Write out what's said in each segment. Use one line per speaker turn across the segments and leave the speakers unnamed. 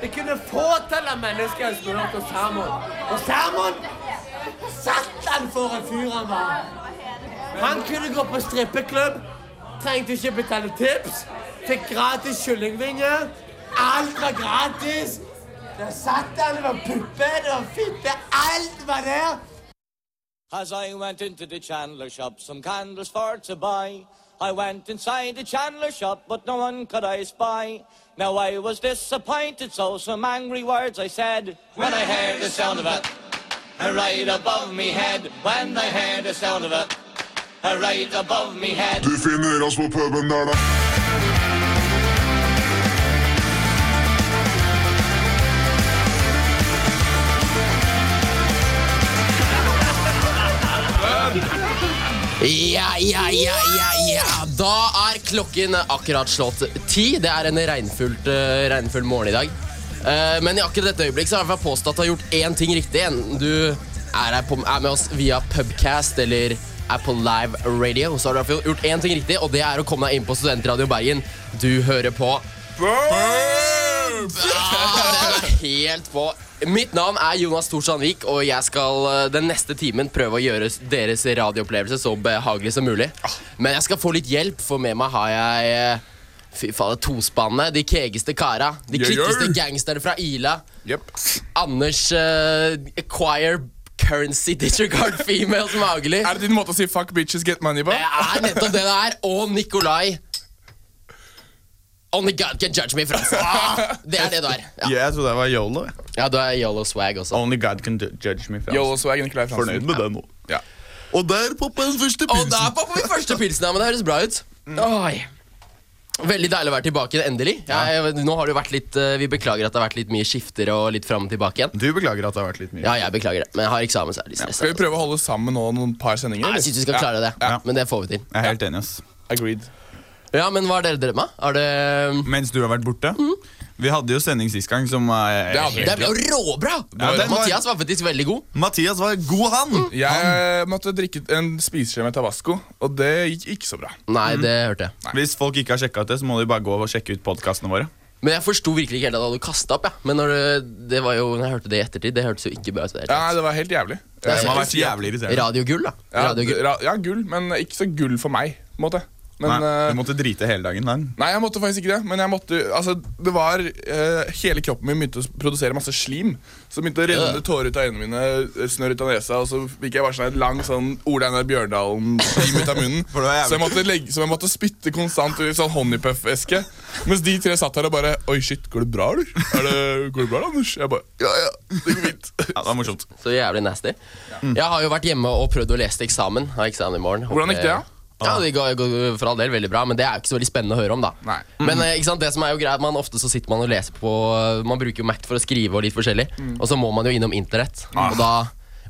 Det kunne fåtall av mennesker som hørte på Sermon. Og Samon Satan for en fyr han var! Han kunne gå på strippeklubb, trengte ikke betale tips, fikk gratis kyllingvinger. Alt var gratis. Der satt han, det var puppe, det var fitte, alt var der.
As I went into the chandler shop, some candles for to buy. I went inside the chandler shop, but no one could I spy. Now I was disappointed, so some angry words I said. When I heard the sound of it, uh, right above me head. When I heard the sound of it, uh, right above me head.
På puben da.
Ja, ja, ja, ja, ja. Da er klokken akkurat slått ti. Det er en regnfullt, uh, regnfull morgen i dag. Uh, men i akkurat dette øyeblikk så har jeg påstått at du har gjort én ting riktig. Enten du er, på, er med oss via Pubcast eller er på live radio, så har du gjort én ting riktig, og det er å komme deg inn på Studentradio Bergen. Du hører på Ja, den er helt på. Mitt navn er Jonas Thorsandvik, og jeg skal eh, den neste timen prøve å gjøre deres radioopplevelse så behagelig som mulig. Men jeg skal få litt hjelp, for med meg har jeg eh, Fy faen, tospannet. De kegeste kara. De
klikkeste
gangsterne fra Ila.
Yep.
Anders uh, Acquire Currency Disregard Females Mageli.
Er det din måte å si 'fuck bitches, get money' på?
Det er nettopp det det er. Og Nikolai. Only God can judge me, Frans. Ah, det er det du er. Ja,
Yeah, jeg trodde jeg var yolo.
ja du er yolo swag også.
Only God can judge me.
Yo, swag, Nikolai Fransen.
Fornøyd med det nå.
Ja.
Og der poppa den første pilsen.
Og der popper vi første pilsen, ja, men det høres bra ut. Oi. Veldig deilig å være tilbake endelig. Jeg, nå har det jo vært litt, eh, Vi beklager at det har vært litt mye skifter og litt fram og tilbake igjen.
Du beklager at det har vært litt mye.
Ja, jeg beklager det, men jeg har eksamen, så jeg er litt
Skal vi prøve å holde sammen nå noen par sendinger?
Jeg syns vi skal klare det,
Ja.
men det får vi til.
Jeg er helt enig. ass.
Agreed.
Ja, men Hva har dere drevet med? Har det
Mens du har vært borte. Vi hadde jo sending sist gang som er
Det hadde vi.
Det ble jo råbra!
Ja, den var-
Mathias var faktisk veldig god.
Mathias var god, han!
Jeg måtte drikke en spiseskje med tabasco, og det gikk ikke så bra.
Nei, det hørte jeg.
Hvis folk ikke har sjekka ut det, så må de bare gå og sjekke ut podkastene våre.
Men jeg forsto virkelig ikke helt at du hadde kasta opp. Ja. Men når det, det var jo, når jeg hørte det i ettertid, det hørtes jo ikke bra ut. i det hele
Ja,
tatt.
det var helt jævlig.
Det er
Som har vært jævlig irriterende.
Radiogull, da.
Ja,
Radiogull.
ra- ja, gull, men ikke så gull for meg. på en måte Men,
Nei,
eh,
du måtte drite hele dagen. Nei.
Nei, jeg måtte faktisk ikke det. Men jeg måtte, altså, det var uh, Hele kroppen min begynte å produsere masse slim. Så begynte å renne
yeah.
tårer ut av øynene mine, eh, snørr ut av nesa, og så fikk jeg bare sånn et lang sånn Ole Einar Bjørndalen-slim ut av munnen. Så, jeg måtte legge, så jeg måtte spytte konstant i sånn honeypuff-eske. Mens de tre satt her og bare Oi, shit, går det bra, eller? Er det, går det bra, Anders? Jeg bare Ja, ja, det går fint.
Ja, det var morsomt.
Så jævlig nasty. Jeg har jo vært hjemme og prøvd å lese til eksamen. Har eksamen i morgen.
Hvordan gikk det, da?
Ja, det går, går for all del veldig bra, men det er jo ikke så veldig spennende å høre om. da
Nei.
Men eh, ikke sant, det som er jo greit man Ofte så sitter man og leser på Man bruker jo Mac for å skrive og litt forskjellig, og så må man jo innom internett. Og da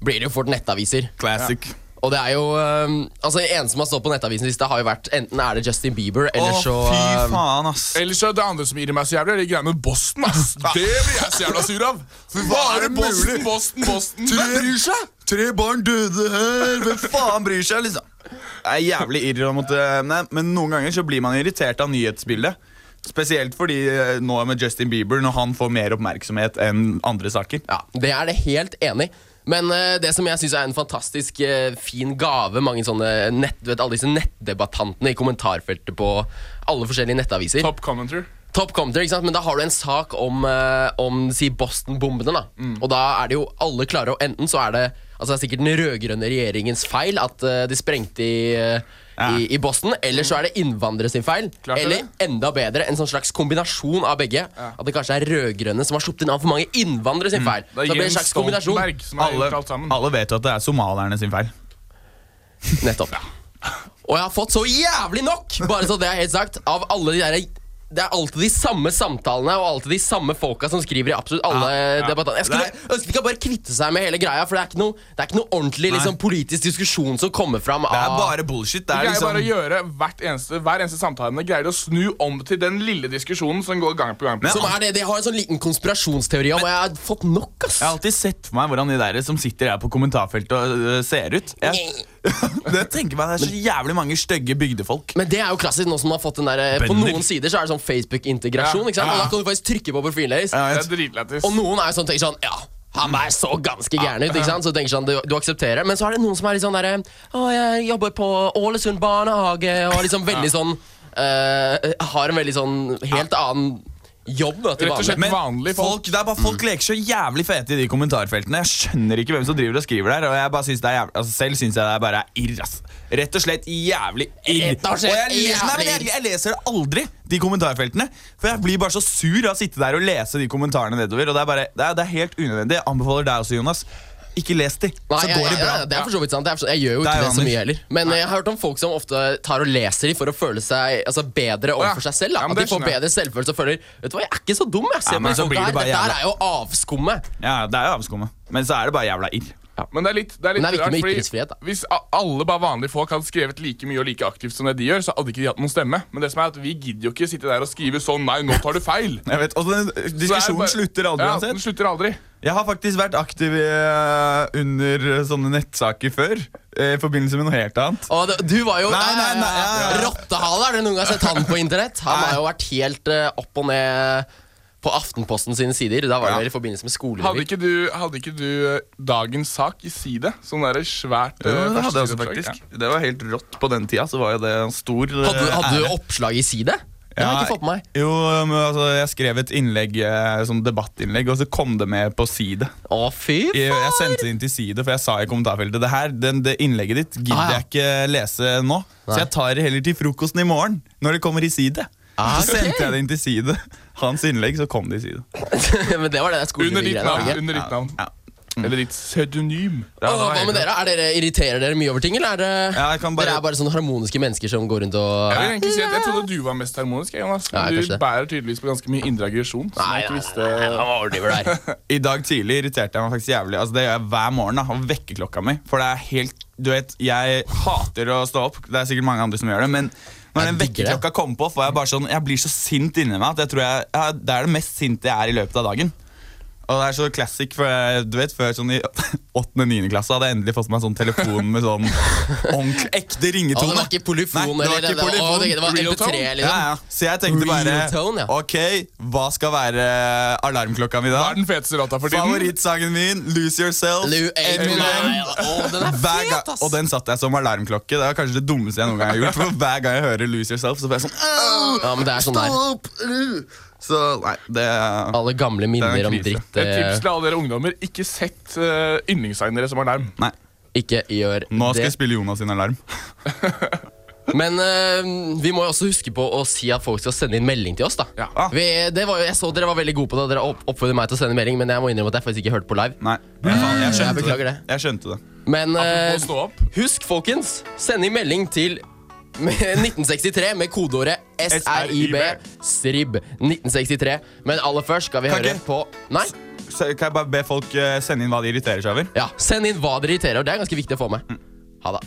blir det jo fort nettaviser.
Classic.
Og det er jo um, Altså En som har stått på nettavisen siste, har jo vært enten er det Justin Bieber, eller så
fy
eh,
faen, ass.
Eller så er det andre som irrer meg så jævlig, er de greiene med Boston. ass Det blir jeg så jævla sur av.
hva er
Bare
det
Boston? Boston, Boston. Hvem bryr seg?
Tre barn døde her, hvem faen bryr seg, liksom? Jeg er jævlig irr eh, Nei, men noen ganger så blir man irritert av nyhetsbildet. Spesielt fordi eh, nå med Justin Bieber, når han får mer oppmerksomhet enn andre saker.
Ja, Det er det helt enig. Men eh, det som jeg synes er en fantastisk eh, fin gave Mange sånne nett, du vet, Alle disse nettdebattantene i kommentarfeltet på alle forskjellige nettaviser.
Top commenter.
Top commenter, ikke sant? Men da har du en sak om, om si Boston-bombene. da Og da er det jo alle klare og Enten så er det Altså det er sikkert den rød-grønne regjeringens feil at uh, de sprengte i, uh,
Ja.
i, i Boston. Eller så er det innvandrere sin feil.
Klart det.
eller enda bedre, en sånn slags kombinasjon av begge. At det kanskje er rød-grønne som har sluppet inn altfor mange innvandrere sin feil.
Det er
Så det blir en slags kombinasjon.
Alle,
alt
alle vet jo at det er somalierne sin feil.
Nettopp. Ja. Og jeg har fått så jævlig nok, bare så det er helt sagt, av alle de der det er alltid de samme samtalene og alltid de samme folka som skriver i absolutt alle debattene. Jeg skulle ønske de kan bare kvitte seg med hele greia, for det er ikke noe, det er ikke noe ordentlig liksom, politisk diskusjon som kommer fram.
Det er bare bullshit. Det
De
er
greier bare å
liksom
gjøre hvert eneste, Hver eneste samtale greier de å snu om til den lille diskusjonen som går gang på gang. på
Men-
som er det, De har en sånn liten konspirasjonsteori om, og jeg har fått nok, ass.
Jeg har alltid sett for meg hvordan de der som sitter her på kommentarfeltet og uh, ser ut. Jeg, Det tenker meg, det er så jævlig mange stygge bygdefolk.
Men det er jo klassisk nå som man har fått den der eh, På noen sider så er det sånn Facebook-integrasjon.
Ja,
ikke sant? Og da kan du faktisk trykke på profilen deres.
Ja,
Det er dritlættis.
Og noen er jo sånn, tenker sånn Ja, han er så ganske gæren ut. ikke sant? Så tenker sånn, du, du aksepterer Men så er det noen som er litt sånn derre Å, jeg jobber på Ålesund barnehage, og liksom veldig sånn eh, Har en veldig sånn helt annen jobb
Rett og slett. Vanlige
folk,
folk.
det bare folk leker så jævlig fete i de kommentarfeltene. Jeg skjønner ikke hvem som driver og skriver der. Og jeg bare synes det er jævlig, altså Selv syns jeg det er bare irr. ass. Rett og slett jævlig irr.
Rett og slett
jeg, leser, nei, jeg, jeg leser aldri, de kommentarfeltene. For jeg blir bare så sur av å sitte der og lese de kommentarene nedover. Og det er bare, det er, det er helt unødvendig. Jeg anbefaler deg også, Jonas. Ikke les de,
Nei,
så
jeg,
går det bra.
det er for så vidt sant. Det for så, jeg gjør jo ikke
det,
det så mye heller. Men eh, jeg har hørt om folk som ofte tar og leser de for å føle seg altså, bedre overfor seg selv. Da.
Ja,
At de får bedre selvfølelse og føler Vet du hva, jeg er ikke så dum. Jeg ser
Ja, men så blir det bare jævla...
Dette er jo avskummet.
Ja, det er jo avskummet. Men så er det bare jævla irr.
Men det er litt, det er litt
det er
rart, fordi
da.
Hvis alle bare vanlige folk hadde skrevet like mye og like aktivt som det de gjør, så hadde ikke de hatt noen stemme. Men det som er at vi gidder jo ikke sitte der og skrive sånn Nei, nå tar du feil.
Jeg vet, og den Diskusjonen
bare-
slutter aldri
ja,
uansett.
Den slutter aldri.
Jeg har faktisk vært aktiv eh, under sånne nettsaker før. eh, I forbindelse med noe helt annet.
Og du var jo
Nei, nei, nei, ja, ja, ja.
Rottehale, har du noen gang sett han på internett? Han
Nei.
har jo vært helt eh, opp og ned på Aftenposten sine sider. Da var det
Ja.
vel i forbindelse med
Hadde ikke du, hadde ikke du dagens sak i side? Sånn derre svært eh,
det hadde jeg også faktisk. Ja. Det var helt rått på den tida. Så var jo det en stor
Hadde, hadde du oppslag i side? Det har jeg ikke fått med meg.
Jo, men altså, jeg skrev et innlegg, eh, sånn debattinnlegg, og så kom det med på side.
Å, fy
Jeg, jeg sendte det inn til side, for jeg sa i kommentarfeltet Det her, den, det innlegget ditt gidder
Ah, ja.
jeg ikke lese nå.
Nei.
Så jeg tar det heller til frokosten i morgen, når det kommer i side.
Ah,
Så
ok.
sendte jeg det inn til side. Hans innlegg, så kom det i side.
Men det var det
Under ditt navn. Under ditt navn.
Ja.
Eller ditt pseudonym.
Ja, Åh,
Hva med dere? Er dere? Irriterer dere mye over ting, eller er det,
Ja, bare-
dere er bare sånne harmoniske mennesker som går rundt og
Jeg vil egentlig si at jeg trodde du var mest harmonisk. Jonas Men du bærer tydeligvis på ganske mye indre aggresjon.
Nei,
Nei,
nei,
visste.
nei, nei, der.
I dag tidlig irriterte jeg meg faktisk jævlig. Altså, det gjør jeg hver morgen. da, Å vekke klokka mi. For det er helt Du vet, jeg hater å stå opp. Det er sikkert mange andre som gjør det. Men når den vekkerklokka kommer på, får jeg bare sånn Jeg blir så sint inni meg at jeg tror jeg, jeg, det er det mest sinte jeg er i løpet av dagen. Og det er så classic, for jeg, du vet, før sånn i 8.-9. klasse hadde jeg endelig fått meg sånn telefon med sånn ordentlig ekte
ringetone.
ringetone.
det var ikke polyfon,
Nei, det var
eller
ikke
det,
polyfon.
å, det, det var
Real
MP3,
tone.
liksom.
Ja, ja. Så jeg tenkte bare
tone, ja.
Ok, hva skal være alarmklokka mi da?
Hva er den feteste låta for tiden?
Favorittsangen min, Lose Yourself.
Lou Eminem. Oh, den er fet, ass!
og den satte jeg som alarmklokke. Det var kanskje det dummeste jeg noen gang har gjort. For Hver gang jeg hører Lose Yourself, så får jeg sånn «Åh,
Ja, men det er sånn der.
Stopp! Uh!» Så nei, det
Alle gamle minner
er
om dritt.
Et
eh,
tips til alle dere ungdommer. Ikke sett uh, yndlingssangen som alarm.
Nei,
Ikke gjør
nå skal
det.
jeg spille Jonas sin alarm.
Men eh, vi må jo også huske på å si at folk skal sende inn melding til oss. da
Ja.
Ah.
vi, det var Jeg så dere var veldig gode på det. Dere oppfordret meg til å sende melding, men jeg må innrømme at jeg faktisk ikke hørte på live.
Nei, faen, jeg
Jeg
skjønte
beklager
det.
det.
Jeg skjønte det.
Men eh,
opp.
husk, folkens, send inn melding til 1963 med kodeordet SRIB SRIB 1963. Men aller først skal vi
Kan
høre
ikke-
på Nei?
Kan jeg bare be folk eh, sende inn hva de irriterer seg over?
Ja, Send inn hva dere irriterer, det er ganske viktig å få med.
Mm.
Ha det.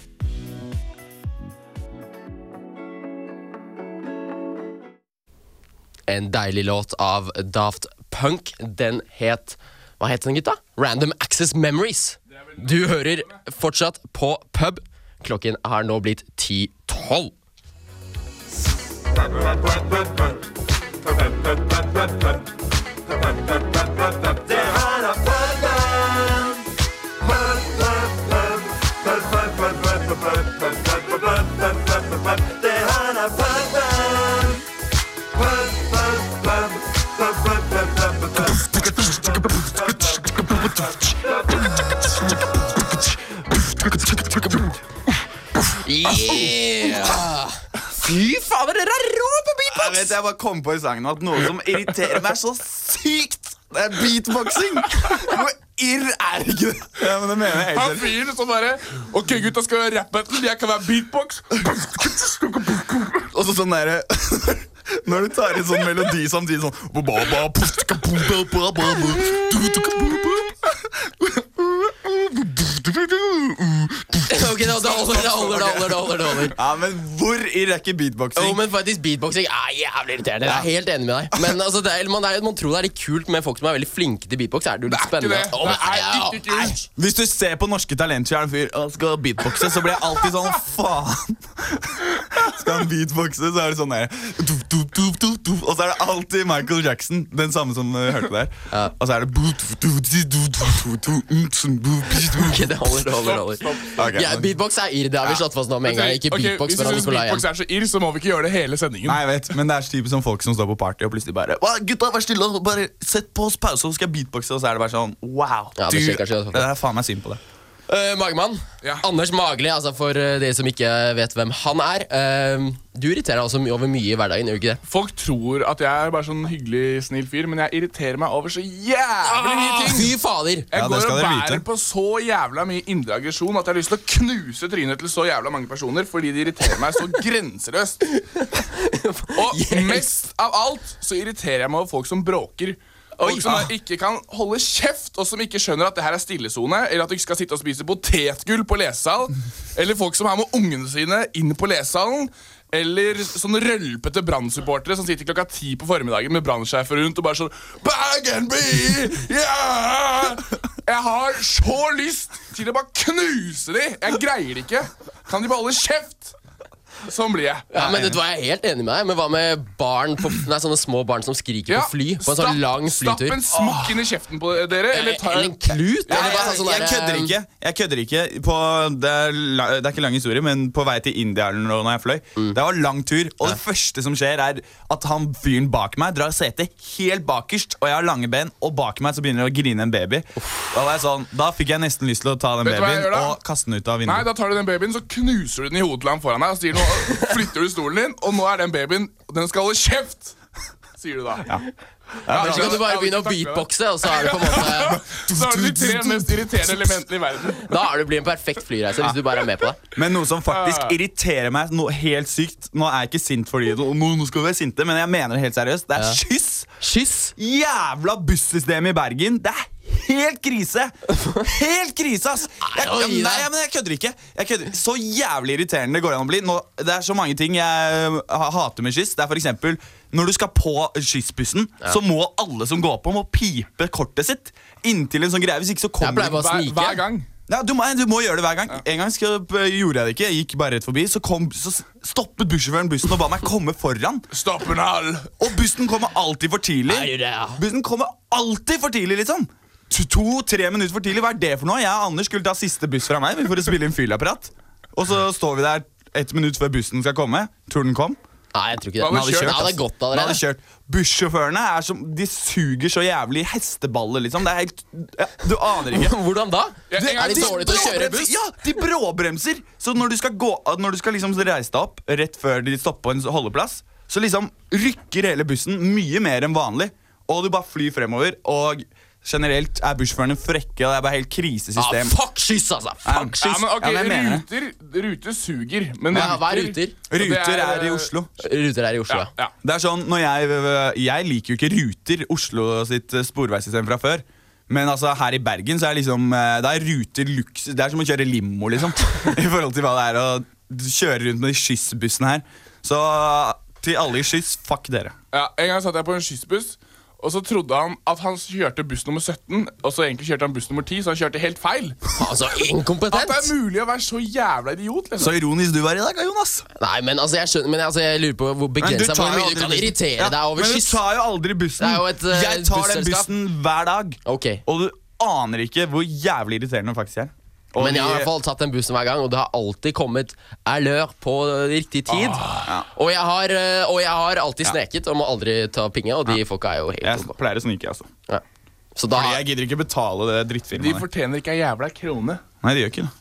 En deilig låt av Daft Punk. Den het Hva het den, gutta? Random Access Memories. Du hører fortsatt på pub. Klokken har nå blitt 10.12. Yeah! Fy fader, dere er rå på beatbox!
Jeg vet, jeg bare kom på i sangen at noe som irriterer meg så sykt, det er beatboxing. Hvor irr er ikke det? Ja, men det mener jeg
Han fyren som bare OK, gutta, skal ha battle? Jeg kan være beatbox.
Og så sånn derre Når du tar en sånn melodi samtidig sånn
Ok, var det holder, det holder, det holder, det holder, det holder.
Ja, men hvor i rekke beatboxing?
Jo, men faktisk Beatboxing er jævlig irriterende. Jeg er helt enig med deg. Men altså, det er, man, er, man tror det er litt kult med folk som er veldig flinke til beatbox. Er det jo litt
er
spennende? Å, men
er
æsj.
Hvis du ser på norske talenter, er en fyr og skal beatboxe, så blir jeg alltid sånn faen. Skal han beatboxe, så er det sånn der Og så er det alltid Michael Jackson, den samme som du hørte der. Og så er det du, du, du, du, du, du.
Ok, det holder, det holder. det holder.
okay,
Ja, beatbox er irr, det har vi slått fast nå med en gang. Ikke
Ok,
beatbox
Hvis du syns beatbox er så irr, så må vi ikke gjøre det hele sendingen.
Nei, jeg vet, men det er så typisk som folk som står på party og plutselig bare Hva, gutta, vær stille, bare sett på oss pause, så skal jeg beatboxe. Og så er det bare sånn wow.
Ja, ofte.
det er faen meg synd på det.
Eh, Magemann.
Ja.
Anders Magli, altså for de dere som ikke vet hvem han er. Uh, du irriterer deg også my- over mye i hverdagen, gjør du ikke det?
Folk tror at jeg er bare sånn hyggelig, snill fyr, men jeg irriterer meg over så jævlig mye ting.
Fy fader!
Jeg
Ja,
går og bærer
vite.
på så jævla mye indre aggresjon at jeg har lyst til å knuse trynet til så jævla mange personer fordi de irriterer meg så grenseløst. Og
Yes.
mest av alt så irriterer jeg meg over folk som bråker. Folk som
ah.
ikke kan holde kjeft, og som ikke skjønner at det her er stillesone, eller at du ikke skal sitte og spise potetgull på lesesal. Eller folk som har med ungene sine inn på lesesalen. Eller sånne rølpete brannsupportere som sitter klokka ti på formiddagen med brannsjefer rundt og bare sånn Bergenby! Ja! Jeg har så lyst til å bare knuse de! Jeg greier det ikke. Kan de bare holde kjeft? Sånn blir jeg.
Ja, men vet du hva, Jeg er helt enig med deg, men hva med barn på, nei, sånne små barn som skriker
Ja,
på fly? På en
stapp-
sånn lang
Stapp
flytur?
en smokk inn i kjeften på dere, eller ta
Eller en klut?
Ja,
Eller bare
jeg,
sånn
jeg
der,
kødder
eh,
ikke. Jeg kødder ikke på, det, er, la- det er ikke lang historie, men på vei til India eller noe når jeg fløy.
Mm.
Det var lang tur, og det første som skjer, er at han fyren bak meg drar setet helt bakerst, og jeg har lange ben, og bak meg så begynner det å grine en baby. Da var jeg sånn, da fikk jeg nesten lyst til å ta den
Vet du hva jeg
babyen
gjør da?
og kaste den ut av
Nei,
vinduet.
da tar du den babyen, så knuser du den i hodet til han foran deg og sier nå flytter du stolen din, og nå er den babyen Den skal holde kjeft! Sier du da. Ja.
Så kan du bare begynne å beatboxe, og så er du på en måte
Så har du de tre mest irriterende elementene i verden.
Da har du blitt en perfekt flyreise hvis du bare er med på det.
Men noe som faktisk irriterer meg noe helt sykt Nå er jeg ikke sint fordi nå, nå skal vi være sinte, men jeg mener det helt seriøst. Det er
Ja.
kyss!
Kyss!
Jævla bussystemet i Bergen. Det er helt krise! Helt krise, ass! Jeg,
Nei,
men jeg kødder ikke. Jeg kødder. Så jævlig irriterende det går an å bli. Nå, det er så mange ting jeg eh, hater med kyss. Det er for eksempel, Når du skal på skyssbussen, så må alle som går på, må pipe kortet sitt inntil en sånn greie. Hvis ikke så kommer
jeg bare
Hver, hver gang.
ja, du, må, du må gjøre det hver gang. En gang skal, gjorde jeg det ikke. Jeg gikk bare rett forbi. Så, kom, så stoppet bussjåføren bussen og ba meg komme foran.
Stopp en hal.
Og bussen kommer alltid for tidlig.
Ja?
Bussen kommer alltid for tidlig, liksom. To-tre minutter for tidlig. Hva er det for noe? Jeg og Anders skulle ta siste buss fra meg for å spille inn fyllapparat. Og så står vi der ett minutt før bussen skal komme. Tror den kom?
Nei, jeg tror ikke det. Den hadde
kjørt,
hadde gått
Den hadde kjørt. Bussjåførene er som, de suger så jævlig hesteballer, liksom. Det er helt ja, Du aner ikke.
Hvordan da?
Du,
Er de dårlige til å kjøre buss?
Ja, de bråbremser! Så når du skal, gå, når du skal liksom reise deg opp rett før de stopper på en holdeplass, så liksom rykker hele bussen mye mer enn vanlig, og du bare flyr fremover. Og generelt er bussjåførene frekke, og det er bare helt
krisesystem.
krisesystem.
fuck skyss, altså! Fuck
skyss.
Ja,
men ok,
Ja, men
ruter, ruter suger, men
Ja, hva er ruter?
Ruter er i
eh,
Oslo.
Ruter er i Oslo,
Ja.
Det er sånn, når jeg, jeg liker jo ikke Ruter, Oslo sitt sporveissystem fra før. Men altså, her i Bergen så er liksom eh, Det er Ruter luksus Det er som å kjøre limo, liksom. I forhold til hva det er å kjøre rundt med de skyssbussene her. Så til alle i skyss, fuck dere.
Ja, En gang satt jeg på en skyssbuss, og så trodde han at han kjørte buss nummer 17, og så egentlig kjørte han buss nummer 10, så han kjørte helt feil.
Altså, inkompetent
At det er mulig å være så jævla idiot, liksom.
Så ironisk du var i dag, Jonas.
Nei, men altså, jeg skjønner Men altså, jeg lurer på hvor begrensa hvor mye du kan irritere deg over
Men du tar jo aldri bussen.
Det er jo et, uh,
jeg tar den bussen hver dag.
Okay.
Og du aner ikke hvor jævlig irriterende det faktisk er. Og
Men jeg har i hvert fall tatt den bussen hver gang, og det har alltid kommet erlør på riktig tid.
ja.
Og, jeg har, eh, og jeg har alltid sneket og må aldri ta penger, og de folka er jo helt
Jeg
oppå.
pleier å snike, altså.
Ja. Så da
Fordi jeg gidder ikke betale det
De
drittfirmaet. De
fortjener ikke ei jævla krone.
Nei, de gjør ikke det.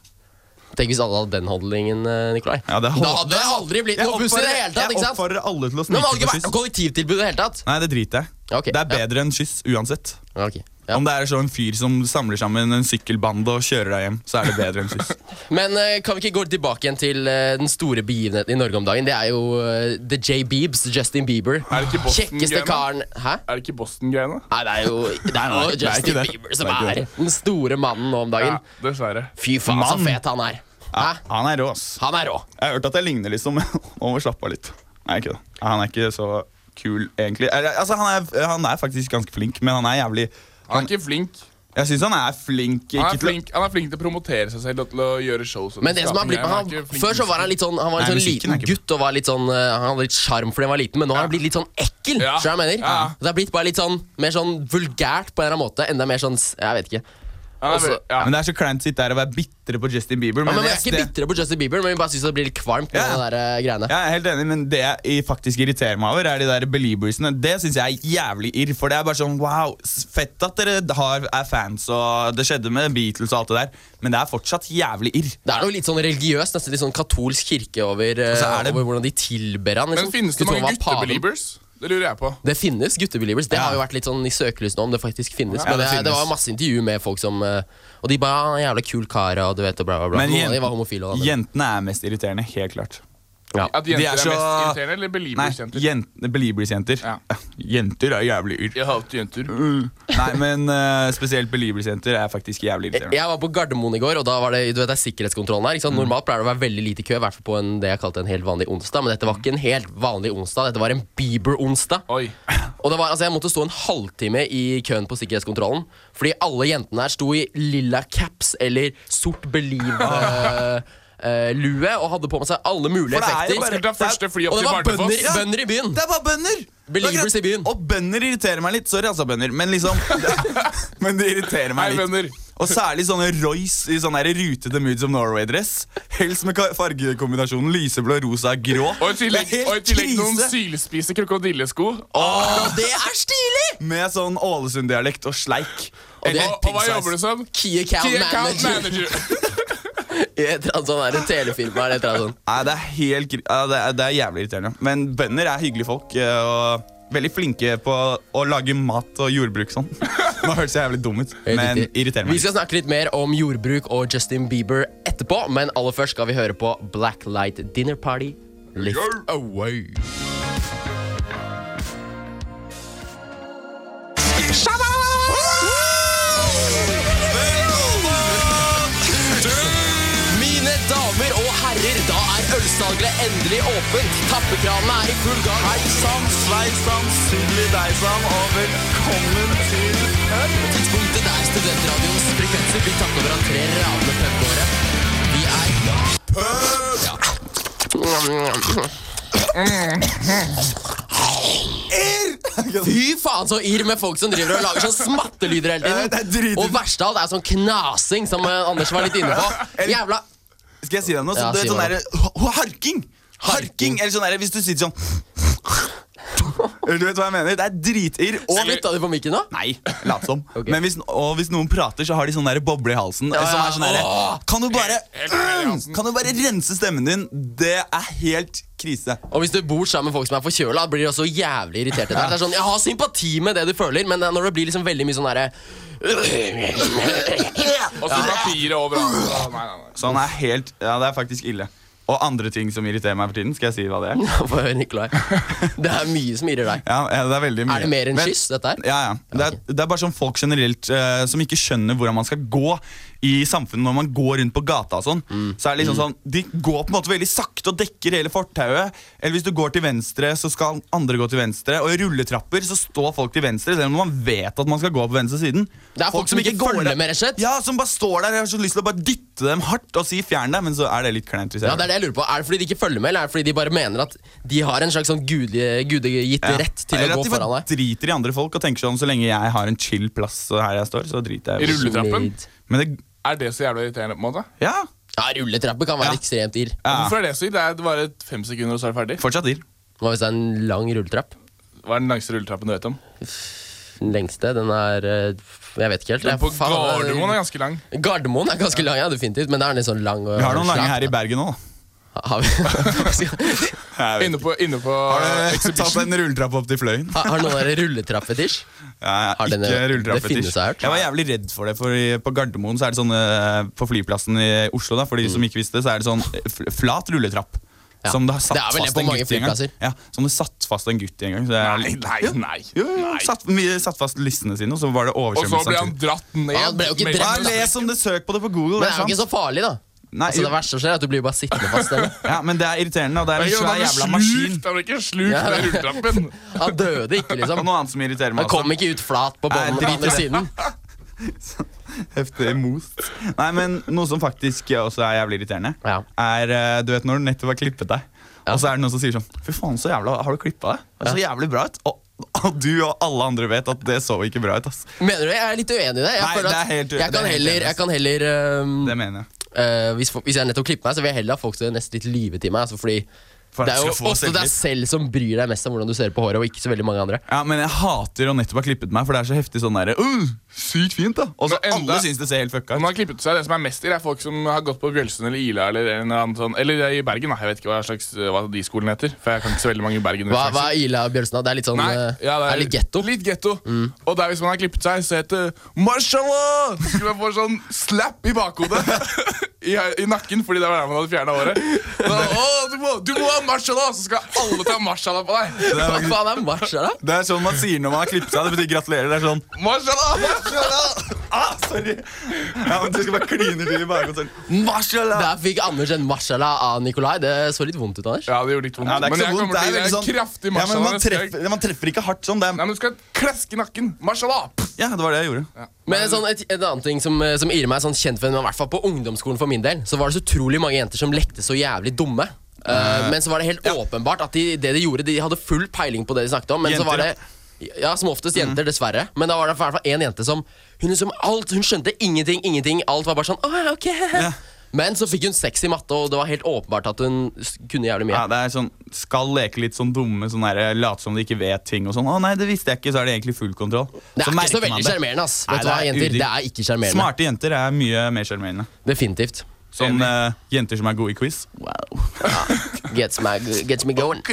Tenk hvis alle hadde den holdningen, eh, Nikolai.
Ja, det
da hadde det aldri blitt noen buss i det hele tatt.
jeg oppfordrer alle til å
Men det må ikke være noe
kyss.
kollektivtilbud i det hele tatt.
Nei, det driter jeg.
Okay,
Det er
ja.
bedre enn kyss uansett.
Ok, ja.
Om det er sånn en fyr som samler sammen en sykkelbande og kjører deg hjem, så er det bedre enn kyss.
Men eh, kan vi ikke gå tilbake igjen til eh, den store begivenheten i Norge om dagen? Det er jo eh, The J. Beebs, Justin Bieber.
Er det ikke Boston
Kjekkeste
greiene?
karen Hæ?
Er det ikke Boston-greiene?
Nei, det er jo, det er
det er ikke
Justin
det.
Bieber som
Det er
er den store mannen nå om dagen.
Ja, dessverre.
Fy faen, så fet han er.
Ja, han er rå, ass.
Han er rå.
Jeg har hørt at jeg ligner liksom Nå må vi slappe av litt. Nei, ikke det. Han er ikke så kul, egentlig. Altså, han er, han er faktisk ganske flink, men han er jævlig
Han er ikke flink.
Jeg syns han er flink.
Han er
ikke til å-
flink, han er flink til å promotere seg selv og til å gjøre shows.
Men det som har blitt med han,
han, er
Før så var han litt sånn Han var litt sånn
er
liten
ikke-
gutt og var litt sånn eh, Han hadde litt sjarm fordi han var liten, men nå har han blitt litt sånn ekkel.
Ja.
Så jeg mener?
Ja.
Det har blitt bare litt sånn mer sånn vulgært på en eller annen måte. Enda mer sånn Jeg vet ikke. Også-
ja.
Men det er så kleint å sitte her og være bitre på Justin Bieber.
Ja, men Vi er ikke bitre på Justin Bieber, men vi bare syns det blir litt kvalmt. med
Ja.
de der eh, greiene
Jeg er helt enig, men det jeg faktisk irriterer meg over, er de der beliebersene. Det syns jeg er jævlig irr. For det er bare sånn wow, fett at dere har, er fans, og det skjedde med Beatles og alt det der, men det er fortsatt jævlig irr.
Det er noe litt sånn religiøst, nesten litt sånn katolsk kirke over, eh,
så er det-
over hvordan de tilber han.
Men
Liksom.
finnes det mange guttebeliebers? Det lurer jeg på.
Det finnes guttebelievers. Det
Ja.
har jo vært litt sånn i søkelyset nå om det faktisk finnes.
Ja,
men
det
det, det var masse intervjuer med folk som eh, Og de bare «Ah, jævla kul kar', og du vet, og bla, bla, bla.
Men
Noen de var homofile. Og,
jentene er mest irriterende, helt klart.
Ja.
At jenter er,
er, er
mest irriterende, eller
Nei,
believers-jenter?
jent, Beliebers-jenter.
Ja.
Jenter er jævlig irr.
Jeg hater jenter.
Nei, men uh, spesielt Beliebers-jenter er faktisk jævlig irriterende.
Jeg var på Gardermoen i går, og da var det, du vet, det er sikkerhetskontrollen her. Ikke sant? Normalt pleier det å være veldig lite kø, i hvert fall på en, det jeg kalte en helt vanlig onsdag. Men dette var ikke en helt vanlig onsdag, dette var en Bieber-onsdag. Og det var, altså Jeg måtte stå en halvtime i køen på sikkerhetskontrollen. Fordi alle jentene her sto i lilla caps eller sort Believe-lue og hadde på med seg alle mulige
er
effekter.
bare-
Og det var bønder,
ja.
bønder i byen!
Det er bare bønder!
Believers i byen.
Og bønder irriterer meg litt. Sorry, altså, bønder. Men liksom Men det irriterer meg litt.
bønder.
Og særlig sånne Royce i sånne her rutete Moods of Norway-dress. Helst med fargekombinasjonen lyseblå, rosa, grå.
Og i tillegg, og i tillegg noen
sylspise
sylspisse krokodillesko.
Åh, det er stilig!
Med sånn Ålesund-dialekt og sleik.
Og det
Og, og hva jobber du som?
Key account,
Key account
manager.
manager.
I et eller annet sånn der, telefilm her, et eller annet sånt.
Nei, det er helt ja, det, er, det er jævlig irriterende. Men bønder er hyggelige folk. eh, Og veldig flinke på å lage mat og jordbruk sånn. Nå hørtes jeg jævlig dum ut, men irriterer
Vi skal snakke litt mer om jordbruk og Justin Bieber etterpå, men aller først skal vi høre på Blacklight Dinner Party. Lift away. Mine ølsalget endelig åpent. Tappekranene er i full gang.
Hei sann, sveis sann, sugli deg sann, og velkommen til
På tidspunktet der studentradioens frekvenser blir tatt over av tre radende pubgåere. Vi er Irr! Fy faen, så irr med folk som driver og lager sånn smattelyder hele
Ja,
tiden. Og verst av alt er sånn knasing, som Anders var litt inne på. Jævla
Skal jeg si deg noe? Så
Ja,
det
si
sånn derre Harking! Harking, eller sånn derre hvis du sitter sånn Du vet hva jeg mener? Det er dritirr. Og
Slutta du på mikken nå?
Nei, lat som.
Okay.
Men hvis, og hvis noen prater, så har de sånn boble i halsen.
Ja,
som er sånn derre Kan du bare. Kan du bare rense stemmen din? Det er helt krise.
Og hvis du bor sammen med folk som er forkjøla, blir de også jævlig irriterte. Der. Det er sånn, Jeg har sympati med det du føler, men når det blir liksom veldig mye sånn derre
Og så papiret overalt.
Sånn er helt Ja, det er faktisk ille. Og andre ting som irriterer meg for tiden. Skal jeg si hva det er?
Få høre, Nikolai. Det er mye som irrer deg.
Ja, ja, det Er veldig mye
Er det mer enn kyss, dette her?
Ja, ja. Det er, det er bare sånn folk generelt uh, som ikke skjønner hvordan man skal gå i samfunnet når man går rundt på gata og sånn.
Mm.
Så er det liksom sånn De går på en måte veldig sakte og dekker hele fortauet. Eller hvis du går til venstre, så skal andre gå til venstre. Og i rulletrapper så står folk til venstre, selv om man vet at man skal gå på venstre siden.
Det er folk som ikke går med, rett og slett.
Ja, som bare står der. Jeg har så lyst til å bare dytte dem hardt og si 'fjern deg', men så er det litt kleint.
Ja, det er det jeg lurer på. Er det fordi de ikke følger med, eller er det fordi de bare mener at de har en slags sånn gudegitt gude
Ja.
rett til
Eller
å
at
gå
de bare
foran deg?
driter i andre folk og tenker sånn så lenge jeg har en chill plass her jeg står, så driter
I rulletrappen?
Men det
Er det så jævlig irriterende? på en måte?
Ja.
Ja, rulletrapper kan være
Ja.
ekstremt irr.
ja.
Hvorfor er det så ille? Det er bare fem sekunder, og så er det ferdig.
Fortsatt irr.
Hva hvis det er en lang rulletrapp?
Hva er den langste rulletrappen du vet om?
Den lengste, den er eh, Jeg vet ikke helt.
Den
Jeg-
på
faen,
Gardermoen er ganske lang.
Gardermoen er ganske lang, ja, definitivt. Men det er litt sånn lang og
Vi har noen lange her i
da.
Bergen òg.
Har, vi,
Inne på, inne på
du tatt en rulletrapp opp til Fløyen?
har, har noen der rulletrappefetisj?
Ja,
Har
har ikke
har jeg.
Jeg var jævlig redd for det, for på Gardermoen så er det sånn eh, På flyplassen i Oslo, da, for de som ikke visste, så er det sånn eh, flat rulletrapp.
Ja.
Som det har satt
Det det
fast en gutt i en gang.
flyplasser.
Ja, som det satt fast en gutt i en gang. Så er
Nei, nei,
Jo.
nei.
Jo, jo,
nei.
satt, satt fast listene sine, og så var det
Og så ble han dratt ned.
Han ble jo ikke
Ja,
drept.
les om det, søk på det på Google.
Men det
det
er jo ikke så farlig, da.
Nei,
Altså, det verste som skjer, er at du blir bare sittende fast. Eller?
ja, men det er irriterende, og det er en svær jævla
slukt,
maskin.
Han ble ikke slukt
Ja.
den rulletrappen.
Han døde ikke,
Og
liksom.
noe annet som irriterer meg
Han kom ikke ut flat på båndet på andre siden.
Heftig most. Nei, men noe som faktisk også er jævlig irriterende,
Ja.
er eh, du vet når du nettopp har klippet deg, og så er det noen som sier sånn Fy faen, så jævla har du klippa deg? Det så jævlig bra ut. Og, og du og alle andre vet at det så ikke bra ut. ass
Mener du? det? Jeg er litt uenig i det. Jeg,
Nei,
føler
det er helt
jeg
det er
kan heller, jeg kan heller um,
Det mener jeg.
Øh, hvis, hvis jeg nettopp klipper meg, så vil jeg heller ha folk å nesten litt lyve til meg. Altså, fordi
For
det er jo ofte deg selv som bryr deg mest om hvordan du ser på håret, og ikke så veldig mange andre.
Ja, Men jeg hater å nettopp ha klippet meg, for det er så heftig sånn derre uh, Sykt fint, da. Og så alle syns det ser helt fucka ut.
man har klippet seg, Det som er mest i, det er folk som har gått på Bjølsen eller Ila eller en eller annen sånn Eller i Bergen, da. Jeg vet ikke hva slags hva de skolene heter. For jeg kan ikke så veldig mange i Bergen.
Hva, hva er Ila og Bjølsen? da? Det er litt sånn
Nei, ja, det
er litt getto.
Litt getto. Og der hvis man har klippet seg, så heter det Mashallah! Så skulle man få sånn slap i bakhodet. I, I nakken, fordi det var der man hadde fjerna håret. Da, Å, du, må, du må ha mashallah! Så skal alle ta marshala på deg.
Det er,
Hva faen er marshala?
det er sånn man sier når man har klippet seg. Det betyr gratulerer. Det er sånn
Marshala! marshala!
ah, Sorry. Ja, men Du skal bare kline til i bakgrunnen. Sånn. Mashallah!
Der fikk Anders en marshala av Nikolai. Det så litt vondt ut, Anders.
Ja, det gjorde litt vondt.
Ja, det er
men
ikke
jeg
så vondt.
kommer
Det er
gi
veldig
deg
sånn
kraftig
ja, men man,
neste gang.
treffer, man treffer ikke hardt sånn. Det er,
Nei, men du skal klaske nakken. Marshala!
Ja, det var det jeg gjorde.
Men sånn, et, en annen ting som, eh, som irrer meg sånn kjent for, i hvert fall på ungdomsskolen for min del, så var det så utrolig mange jenter som lekte så jævlig dumme. Eh, men så var det helt åpenbart at de, det de gjorde, de hadde full peiling på det de snakket om. Men så var det ja, Som oftest jenter, dessverre. Men da var det i hvert fall en jente som Hun liksom alt, hun skjønte ingenting, ingenting. Alt var bare sånn Åh, ok Men så fikk hun sex i matte, og det var helt åpenbart at hun kunne jævlig mye.
Ja, det er sånn, Skal leke litt sånn dumme, sånn der, late som de ikke vet ting. og sånn. Å nei, det visste jeg ikke, så er det egentlig full kontroll.
Det er
Så
ikke så veldig sjarmerende, ass.
Nei,
Vet du hva,
er
jenter? Det er ikke sjarmerende.
Smarte jenter er mye mer sjarmerende.
Definitivt.
Sånn uh, jenter som er gode i quiz. Wow.
Gets, my, gets me going.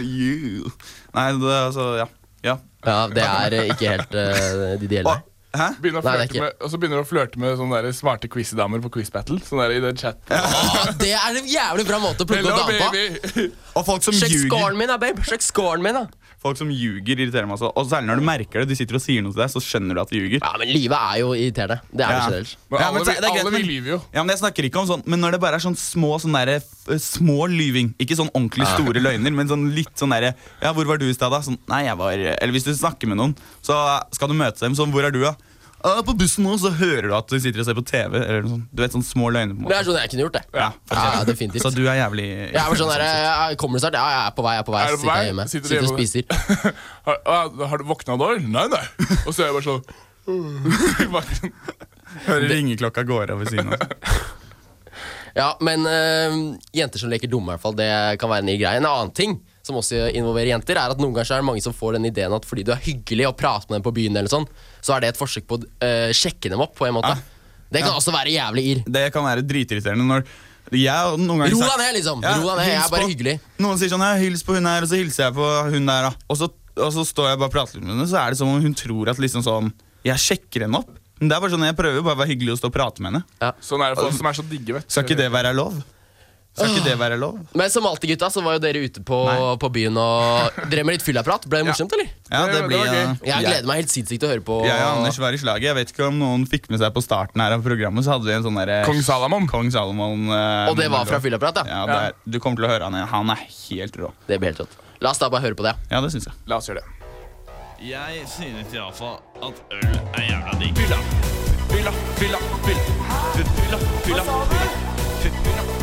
You. Nei, det altså, ja. ja.
Ja, det er eh, ikke helt uh, de ideelle.
Og, hæ?
Begynner
Nei,
med, og så begynner du å flørte med sånne der smarte quizdamer på quiz battle. Sånn der i den chat.
Åh, det er en jævlig bra måte å plukke opp dame på.
Og folk som
Sjekk scoren min, da, babe. Sjekk scoren min, da.
Folk som ljuger irriterer meg så. Og særlig når du merker det, de sitter og sier noe til deg, så skjønner du at de ljuger.
Ja, men livet er jo irriterende. Det er
Ja.
det generelt.
Men
Ja,
alle,
men er greit,
alle vi
men-
lyver jo.
Ja, men jeg snakker ikke om sånn Men når det bare er sånn små sånn der, små lyving Ikke sånn ordentlig store løgner, men sånn litt sånn derre Ja, hvor var du i stad, da? Sånn, nei, jeg var Eller hvis du snakker med noen, så skal du møte dem sånn Hvor er du, da? «Ah, på bussen nå, så hører du at du sitter og ser på TV. Eller noe sånt. Du vet, sånn små løgner. på en måte Det
er sånn jeg kunne gjort det.
Ja,
Ja, definitivt.
Så du er jævlig
Jeg er sånn der, jeg kommer snart? Ja, jeg er på vei. jeg er på vei
Er
Sitter
vei?
hjemme.
Sitter
Sitter og spiser.
Har, har du våkna eller? Nei, nei. Og så er jeg bare sånn.
Hører ringeklokka går av ved siden av.
Ja, men øh, jenter som leker dumme, i hvert fall, det kan være en ny greie. En annen ting som også involverer jenter, er at noen ganger så er det mange som får den ideen at fordi du er hyggelig og prater med dem på byen, eller sånn, så er det et forsøk på å uh, sjekke dem opp på en måte.
Ja.
Det kan også være jævlig irr.
Det kan være dritirriterende når jeg noen ganger
Ro deg ned, liksom.
Ja,
Ro deg ned, jeg er bare
på-
hyggelig.
Noen sier sånn, ja, hils på hun her, og så hilser jeg på hun der, da. Og så, og så står jeg bare og prater med henne, så er det som om hun tror at liksom sånn, jeg sjekker henne opp. Men det er bare sånn, jeg prøver bare å være hyggelig og stå og prate med henne.
Sånn er det for oss som er så digge, vet du.
Skal ikke det være lov? Skal ikke det være lov?
Men som alltid, gutta, så var jo dere ute på, på byen og drev med litt fyllaprat. Ble det morsomt, eller?
Ja,
Det-
blir
det var gøy.
Jeg gleder meg helt sinnssykt til å høre på.
Jeg og Anders var i slaget. Jeg vet ikke om noen fikk med seg på starten her av programmet, så hadde vi en sånn derre
Kong Salomon.
Kong Salomon. eh,
Og det var fra fyllaprat, ja.
Ja, det er, du kommer til å høre han igjen. Han er helt rå.
Det blir helt rått. La oss da bare høre på det.
Ja, det syns jeg.
La oss gjøre det.
Jeg synes iallfall at øl er jævla digg.
Fylla, fylla, fylla, fylla. Fylla, fylla, fylla. Fylla, fylla, fylla.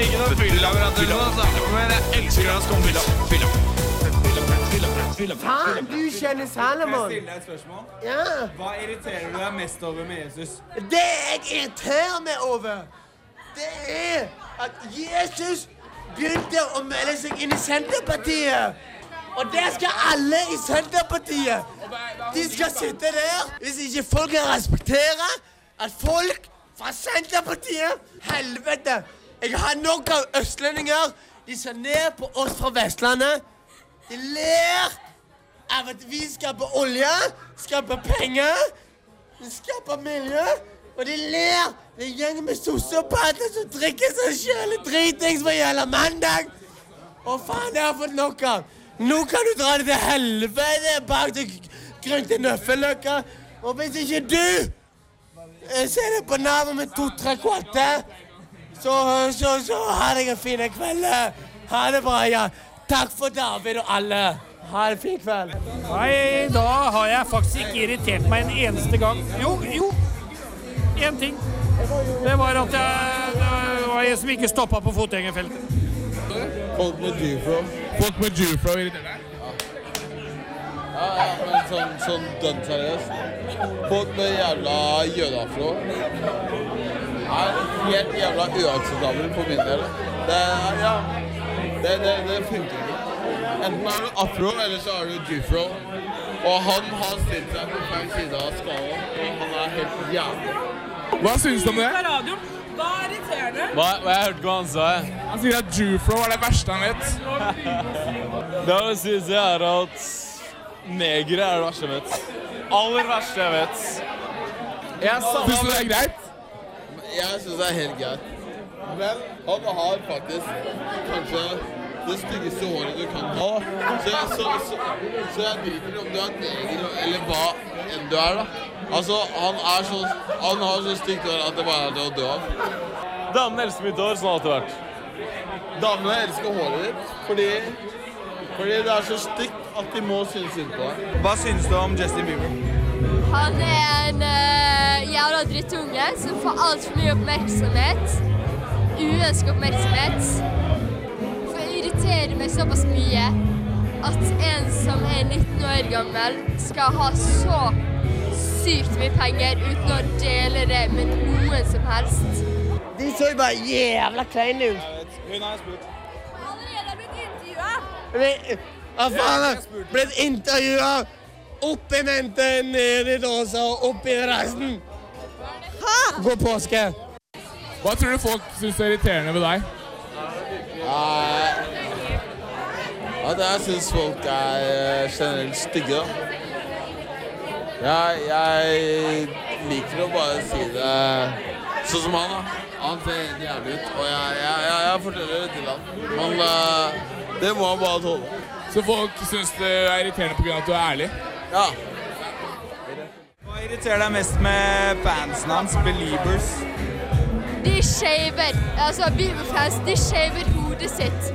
Ikke noe fyllelaboratorium, altså, men jeg elsker hans komme
Fylla, fylla. Fylla, fylla, fylla.
Faen, du kjenner Salomon.
Kan jeg stille deg et spørsmål?
Ja.
Hva irriterer du deg mest over med Jesus?
Det jeg irriterer meg over, det er at Jesus begynte å melde seg inn i Senterpartiet. Og der skal alle i Senterpartiet. De skal sitte der hvis ikke folk kan respektere at folk fra Senterpartiet Helvete! Jeg har nok av østlendinger. De ser ned på oss fra Vestlandet. De ler av at vi skaper olje, skaper penger. Skaper miljø, og de ler. Er en gjeng med sosiopater som drikker seg sjøl dritings hva jævla mandag. Å faen, jeg har fått nok av. Nå kan du dra det til helvete bak til Grønte Nøffeløkka. Og hvis ikke du eh, ser det på navnet med to-tre kvarter, så, så, så ha deg en fin kveld. Ha det bra, ja. Takk for David og alle. Ha en fin kveld.
Nei, da har jeg faktisk ikke irritert meg en eneste gang. Jo, jo. Én ting. Det var at jeg, det var en som ikke stoppa på fotgjengerfeltet.
Folk med jufro.
Folk med jufro irriterer deg?
Ja, ja, men sånn, sånn dønn seriøst. Folk med jævla jødeafro er helt jævla uakseptabel for min del. Det, ja, det, det, det funker ikke. Enten er du afro, eller så er du jufro. Og han har stilt seg på feil side av skalaen, og han er helt jævlig.
Hva syns du om det?
Hva irriterer det?
Hva, hva jeg hørte hva han sa?
Han sier at jufro er det verste han vet.
Det han sier, så er at negere er det verste jeg vet. Aller verste jeg vet. Jeg
Syns du det er greit?
Jeg syns det er helt greit. Men han har faktisk kanskje det styggeste håret du kan ha. Så jeg, så, så, så jeg driter i om du er neger eller hva enn du er, da. Altså, han, er så, han har så stygt hår at det bare er til å dø av.
Damene elsker mitt hår, sånn har det vært.
Damene elsker håret ditt fordi, fordi det er så stygt at de må synes synd på deg.
Hva synes du om Justin Bieber?
Han er en uh, jævla drittunge som får altfor mye oppmerksomhet. Uønsket oppmerksomhet. For det irriterer meg såpass mye at en som er 19 år gammel, skal ha så sykt mye penger uten å dele det med noen som helst.
De så jo bare jævla kleine ut.
Hun har jeg spurt.
Allerede blitt intervjua.
Hva faen? Blitt intervjua opp i mente, ned i dåsa opp i resten. God påske.
Hva tror du folk syns er irriterende ved deg?
At jeg syns folk er eh, generelt stygge. Jeg, jeg liker å bare si det sånn som han. da. Han ser jævlig ut, og jeg, jeg, jeg, jeg forteller det til han. Men eh, det må han bare tåle.
Så folk syns det er irriterende pga. at du er ærlig?
Ja.
Hva irriterer deg mest med fansen hans, Beliebers?
De shaver, altså Bieber-fans, de shaver hodet sitt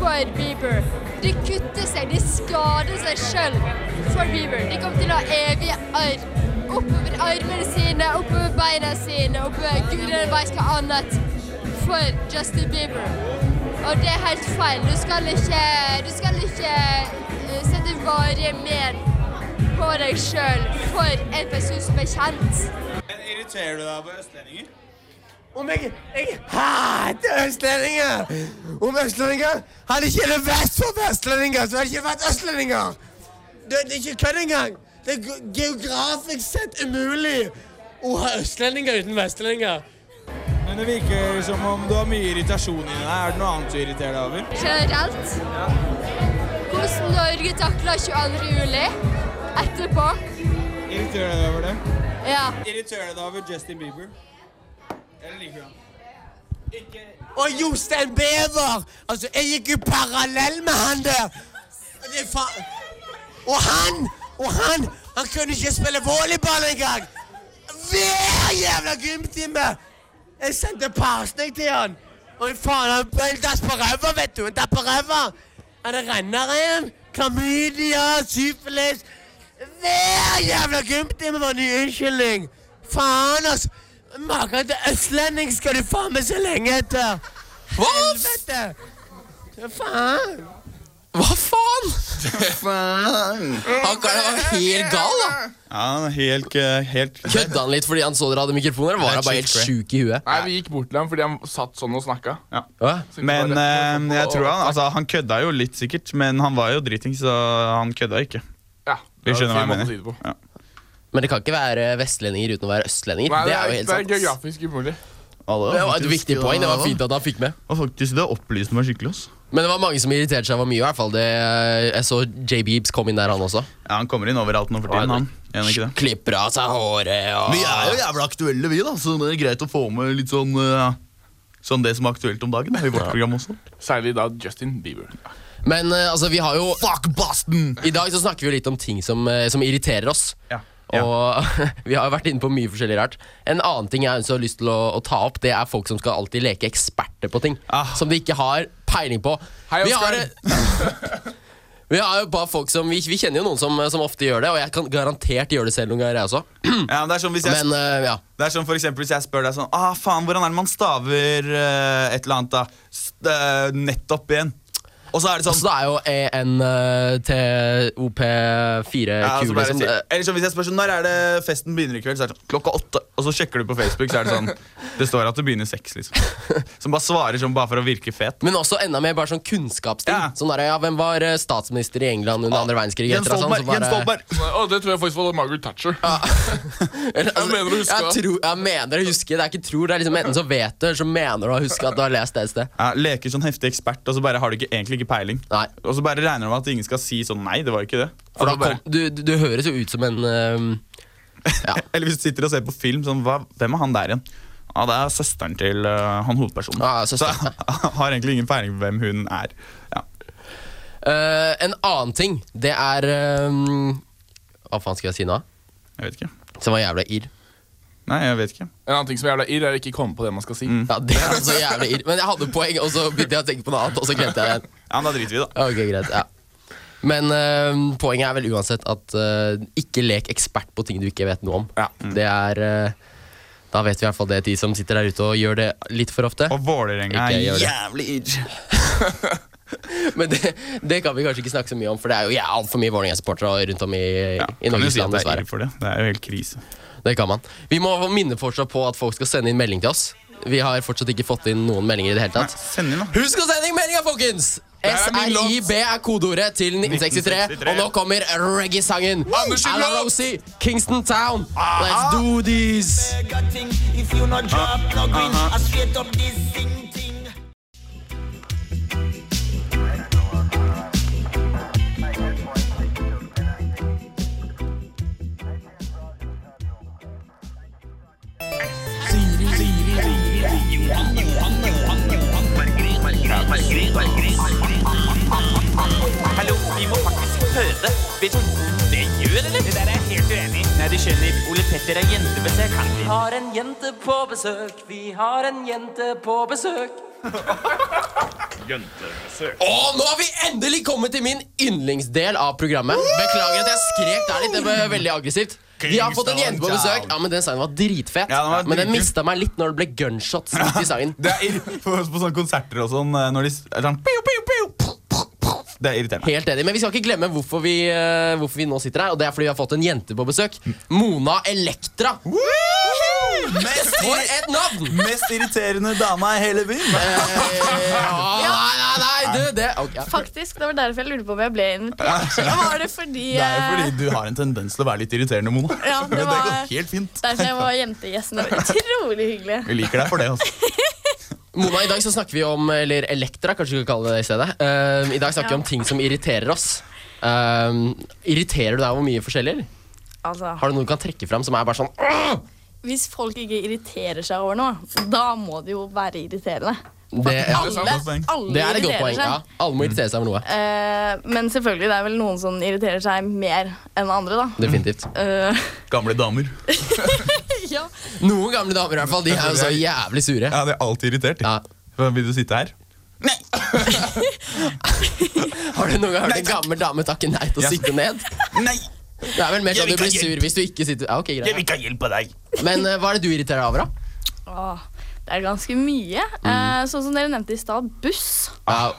for Bieber. De kutter seg, de skader seg sjøl for Bieber. De kommer til å ha evige arr. Oppover armene sine, oppover beina sine, oppover gudene veit hva annet. For Justin Bieber. Og det er helt feil. Du skal ikke, du skal ikke eh, sette varige men på deg sjøl for en person som er kjent.
Men Irriterer du deg på østlendinger?
Om jeg, jeg hater østlendinger! Om østlendinger hadde ikke det vært for vestlendinger, så hadde det ikke vært østlendinger! Det, det er ikke kødd engang! Det er geografisk sett umulig å ha østlendinger uten vestlendinger.
Men det virker som om du har mye irritasjon inni deg. Er det noe annet du irriterer deg over?
generelt. Ja. Hvordan Norge takla 22. juli etterpå.
Irriterer deg over det?
Ja.
Irriterer deg over Justin Bieber? Eller liker du Ikke...
Og Jostein Bever! Altså, jeg gikk jo parallell med han der! Det er fa og han! Og han! Han kunne ikke spille volleyball engang! Hver jævla gymtime! Jeg sendte pasning til han! Og faen, han ble på ræva, vet du! Han datt på ræva! Han er renner igjen. Klamydia, syfilis Hver jævla gymtime var en ny unnskyldning! Faen, altså! Maken til østlending skal du faen meg så lenge etter! Helvete! Hva faen?
Hva faen?
Faen!
Han var helt gal, da.
Ja, han er helt, eh, helt
Kødda han litt fordi han så dere hadde mikrofoner? Var han bare helt sjuk i huet?
Nei, Vi gikk bort til ham fordi han satt sånn og snakka.
Hva?
Men eh, jeg tror han, altså, han kødda jo litt sikkert, men han var jo driting, så han kødda ikke. Vi skjønner hva jeg
det er
mener.
det.
Ja.
Men det kan ikke være vestlendinger uten å være østlendinger.
Nei,
det er jo helt
det er
sant.
geografisk umulig.
Alle,
Det var et viktig poeng. Det var fint at han fikk med.
Og faktisk, det opplyste meg skikkelig. ass.
Men det var mange som irriterte seg for mye. i hvert fall det, Jeg så J. Beebs kom inn der, han også.
Ja, Han kommer inn overalt nå for tiden, han. Gjør han ikke det?
Klipper av seg håret og
Vi er jo jævla aktuelle, vi, da, så det er greit å få med litt sånn eh, Sånn det som er aktuelt om dagen da, i vårt program også.
Særlig da Justin Bieber.
Men eh, altså, vi har jo
Fuck Boston!
I dag så snakker vi jo litt om ting som, eh, som irriterer oss.
Ja.
Og vi har vært inne på mye forskjellig rart. En annen ting jeg også har lyst til å, å ta opp, det er folk som skal alltid leke eksperter på ting. Som de ikke har peiling på.
Hei,
vi, har, vi har jo bare folk som Vi, vi kjenner jo noen som, som ofte gjør det, og jeg kan garantert gjøre det selv noen ganger, jeg også.
Ja, men det er sånn hvis jeg,
Men eh, ja.
det er sånn for eksempel hvis jeg spør deg sånn Ah, faen, hvordan er det man staver eh, et eller annet da? S eh, nettopp igjen. Og så er det sånn
Så det er jo ENTOP4Q,
ja, altså
liksom.
si- Eller sånn hvis jeg spør sånn Når er det festen begynner i kveld? Så er det sånn klokka åtte. Og så sjekker du på Facebook, så er det sånn Det står at det begynner seks, liksom. Som bare svarer sånn bare for å virke fet.
Men også enda mer bare sånn kunnskapsting.
Ja.
Sånn der, ja, Hvem var eh, statsminister i England under andre verdenskrig?
Jens
Stolberg!
Jens Stoltenberg.
Å, det tror jeg faktisk var Margaret Thatcher.
Eller,
jeg mener du å huske
jeg, tror, jeg mener å huske. Det er ikke tror, det er liksom Enten så vet du, eller så mener du å huske at du har lest det et sted.
Ja, leker sånn heftig ekspert, og så bare har du ikke, egentlig ikke peiling.
Nei.
Og så bare regner du med at ingen skal si sånn Nei, det var ikke det.
For da kom, du, du, du høres jo ut som en uh, ja.
eller hvis du sitter og ser på film, sånn hva, Hvem er han der igjen? Ja, Det er søsteren til uh, han hovedpersonen.
Ja,
så har egentlig ingen peiling på hvem hun er. Ja.
Uh, En annen ting, det er um, Hva faen skal jeg si nå?
Jeg vet ikke.
Som var jævla irr.
Nei, jeg vet ikke.
En annen ting som er jævla irr, er å ikke komme på det man skal si.
Ja, det er altså jævla irr. Men jeg hadde poeng, og så begynte jeg å tenke på noe annet, og så glemte jeg det.
Ja, men Da driter vi, da.
Ok, greit, ja Men eh, poenget er vel uansett at eh, ikke lek ekspert på ting du ikke vet noe om. Ja Det er eh, Da vet vi i hvert fall det de som sitter der ute og gjør det litt for ofte.
Og Vålerenga er jævlig irr.
Men det, det kan vi kanskje ikke snakke så mye om, for det er jo ja, altfor mye Vålerenga-supportere rundt om i, i
Kan jo
Norges
si
land,
er
dessverre.
for det. Det er jo helt krise.
Det kan man. Vi må minne fortsatt på at folk skal sende inn melding til oss. Vi har fortsatt ikke fått inn noen meldinger i det hele tatt.
Send inn, da.
Husk å sende inn meldinga, folkens! SRIB er kodeordet til 1963,
1963.
og nå kommer reggae-sangen. Alan. Rosie, Kingston Town. Let's do this!
Hallo, vi må faktisk føde. Vet du hva det gjør, eller? Det der er jeg helt uenig i. Nei, du skjønner, Ole Petter er jentebesøk, han.
Vi har en jente på besøk, vi har en jente på besøk. Jentebesøk.
Og nå har vi endelig kommet til min yndlingsdel av programmet. Beklager at jeg skrek der litt. Det ble veldig aggressivt. Vi har fått en jente på besøk. Ja, men Den sangen var dritfet.
Ja, den var
men den mista meg litt når det ble gunshots ja. i sangen.
Det er på, på sånne konserter og sånn eh, når de er sånn piu, piu, piu. Det er irriterende.
Helt enig, Men vi skal ikke glemme hvorfor vi, eh, hvorfor vi nå sitter her. Og det er fordi vi har fått en jente på besøk. Mona Elektra.
Mest,
For et navn!
mest irriterende dama i hele byen.
Eh, Nei, nei, nei, du, det okay.
Faktisk, Det var derfor jeg lurte på om jeg ble invitert. Var det fordi,
Det er fordi du har en tendens til å være litt irriterende, Mona.
Ja, det
var, det går helt fint.
derfor jeg var jentegjesten. Det Utrolig hyggelig.
Vi liker deg for det. altså.
Mona, i dag så snakker vi om Eller Elektra, kanskje vi kan kalle det i stedet. Uh, I dag snakker vi om ting som irriterer oss. Uh, irriterer du deg over mye forskjellig?
Altså,
Har du noe du kan trekke fram som er bare sånn «Åh!»
Hvis folk ikke irriterer seg over noe, da må det jo være irriterende.
det, ja,
Alle, alle
det er et godt poeng. Ja. Alle må irritere seg over noe.
Uh, men selvfølgelig, det er vel noen som irriterer seg mer enn andre, da.
Definitivt.
Uh.
Gamle damer.
ja.
Noen gamle damer i hvert fall, de er jo så jævlig sure.
Ja, De er alltid irritert.
Ja.
Vil du sitte her? Nei!
Har du noen gang hørt en gammel dame takke nei til å sitte ned?
Nei!
Det er vel mer sånn du blir sur hvis du ikke sitter ja, ok,
Jeg vil ikke ha hjelp av deg.
Men eh, hva er det du irriterer deg over, da?
Åh, det er ganske mye. Eh, sånn som dere nevnte i stad, buss.
Ja,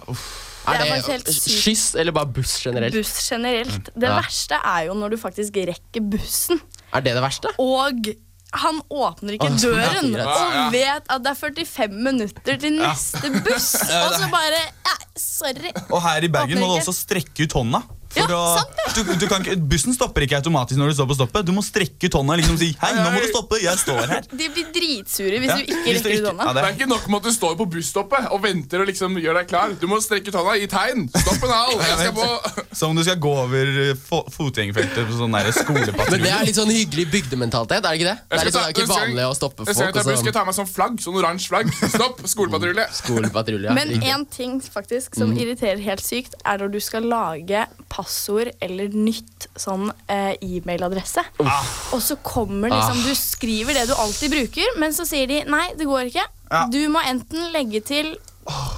Det er
er
faktisk helt
det
sykt.
skyss eller bare buss generelt?
Buss generelt. Det
Ja.
verste er jo når du faktisk rekker bussen,
Er det det verste?
og han åpner ikke
Å, døren ja, greit.
og vet at det er 45 minutter til neste buss. Og så bare ja, Sorry.
Og her i Bergen må du
ikke.
også strekke ut hånda. For
Ja,
å,
sant
du, du kan bussen stopper ikke automatisk når du står på stoppet. Du må strekke ut hånda og liksom si 'hei, nå må du stoppe', jeg står her.
De blir dritsure hvis
Ja,
du ikke rekker ut hånda.
ja,
Det er ikke nok med at du står på busstoppet og venter og liksom gjør deg klar. Du må strekke ut hånda i tegn. Stopp en hal. Jeg skal på
Som om du skal gå over eh, fotgjengerfeltet på sånn der
Men det er litt sånn hyggelig bygdementalitet, er det ikke det? Det er, litt sånn, det er ikke vanlig å stoppe folk.
jeg tar skal jeg
så
ta meg sånn flagg. Sånn oransje flagg. Stopp! Skolepatrulje.
skolepatrulje. ja.
Men én ting faktisk som
Mm.
irriterer helt sykt, er når du skal lage passord eller nytt sånn eh, e-mailadresse. Og så kommer liksom
Ah.
Du skriver det du alltid bruker, men så sier de nei, det går ikke.
Ja.
Du må enten legge til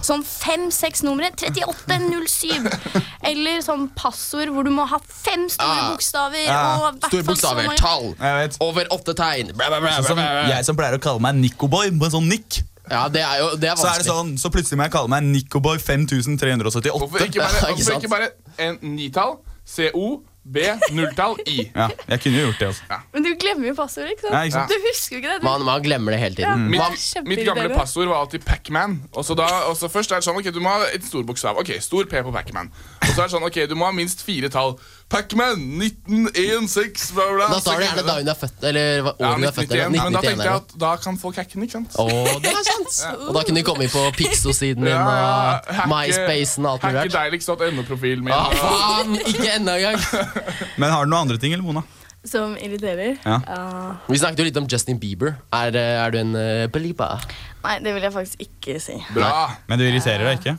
sånn fem-seks numre. 3807. Eller sånn passord hvor du må ha fem store
Ah.
bokstaver.
Ja.
Og
Store bokstaver,
mange-
tall, over åtte tegn. Bla, bla, bla, bla,
Sånn
bla, bla.
jeg som pleier å kalle meg Nicoboy på en sånn nikk.
Ja, det er jo det er
Så er det sånn, så plutselig må jeg kalle meg Nicoboy 5378.
Hvorfor ikke bare,
Ikke
hvorfor ikke bare en nitall? CO, B, nulltall, I.
Ja, jeg kunne jo gjort det også.
Men du glemmer jo passordet, ikke sant?
Ja, ikke sant?
Du husker jo ikke det. Du,
Man, man glemmer det hele
Ja.
tiden.
Mitt,
Man,
mitt gamle passord var alltid Pac-Man. Og så da, og så først er det sånn, ok, Du må ha et stor bokstav. Ok, Stor P på Pac-Man. Og så er det sånn, ok, du må ha minst fire tall. Pac-Man 1916, bla, bla.
da tar du gjerne da hun er født, eller hva-
Ja,
året er født. eller
1991. Men da
1991
tenkte jeg at da kan folk hacke den, ikke sant?
Oh, det er sant! Og da kunne de komme inn på Pixo-siden din
Ja, ja,
og
hacke-
MySpacen og alt mulig
Hacke
deiligst
deiligst.no-profilen min.
Ah, faen! Ikke enda engang.
Men har du noen andre ting, eller Mona?
Som irriterer.
Ja.
Uh,
Vi snakket jo litt om Justin Bieber. Er, eh, er du en uh, belieber?
Nei, det vil jeg faktisk ikke si.
Bra.
Men du irriterer deg ikke?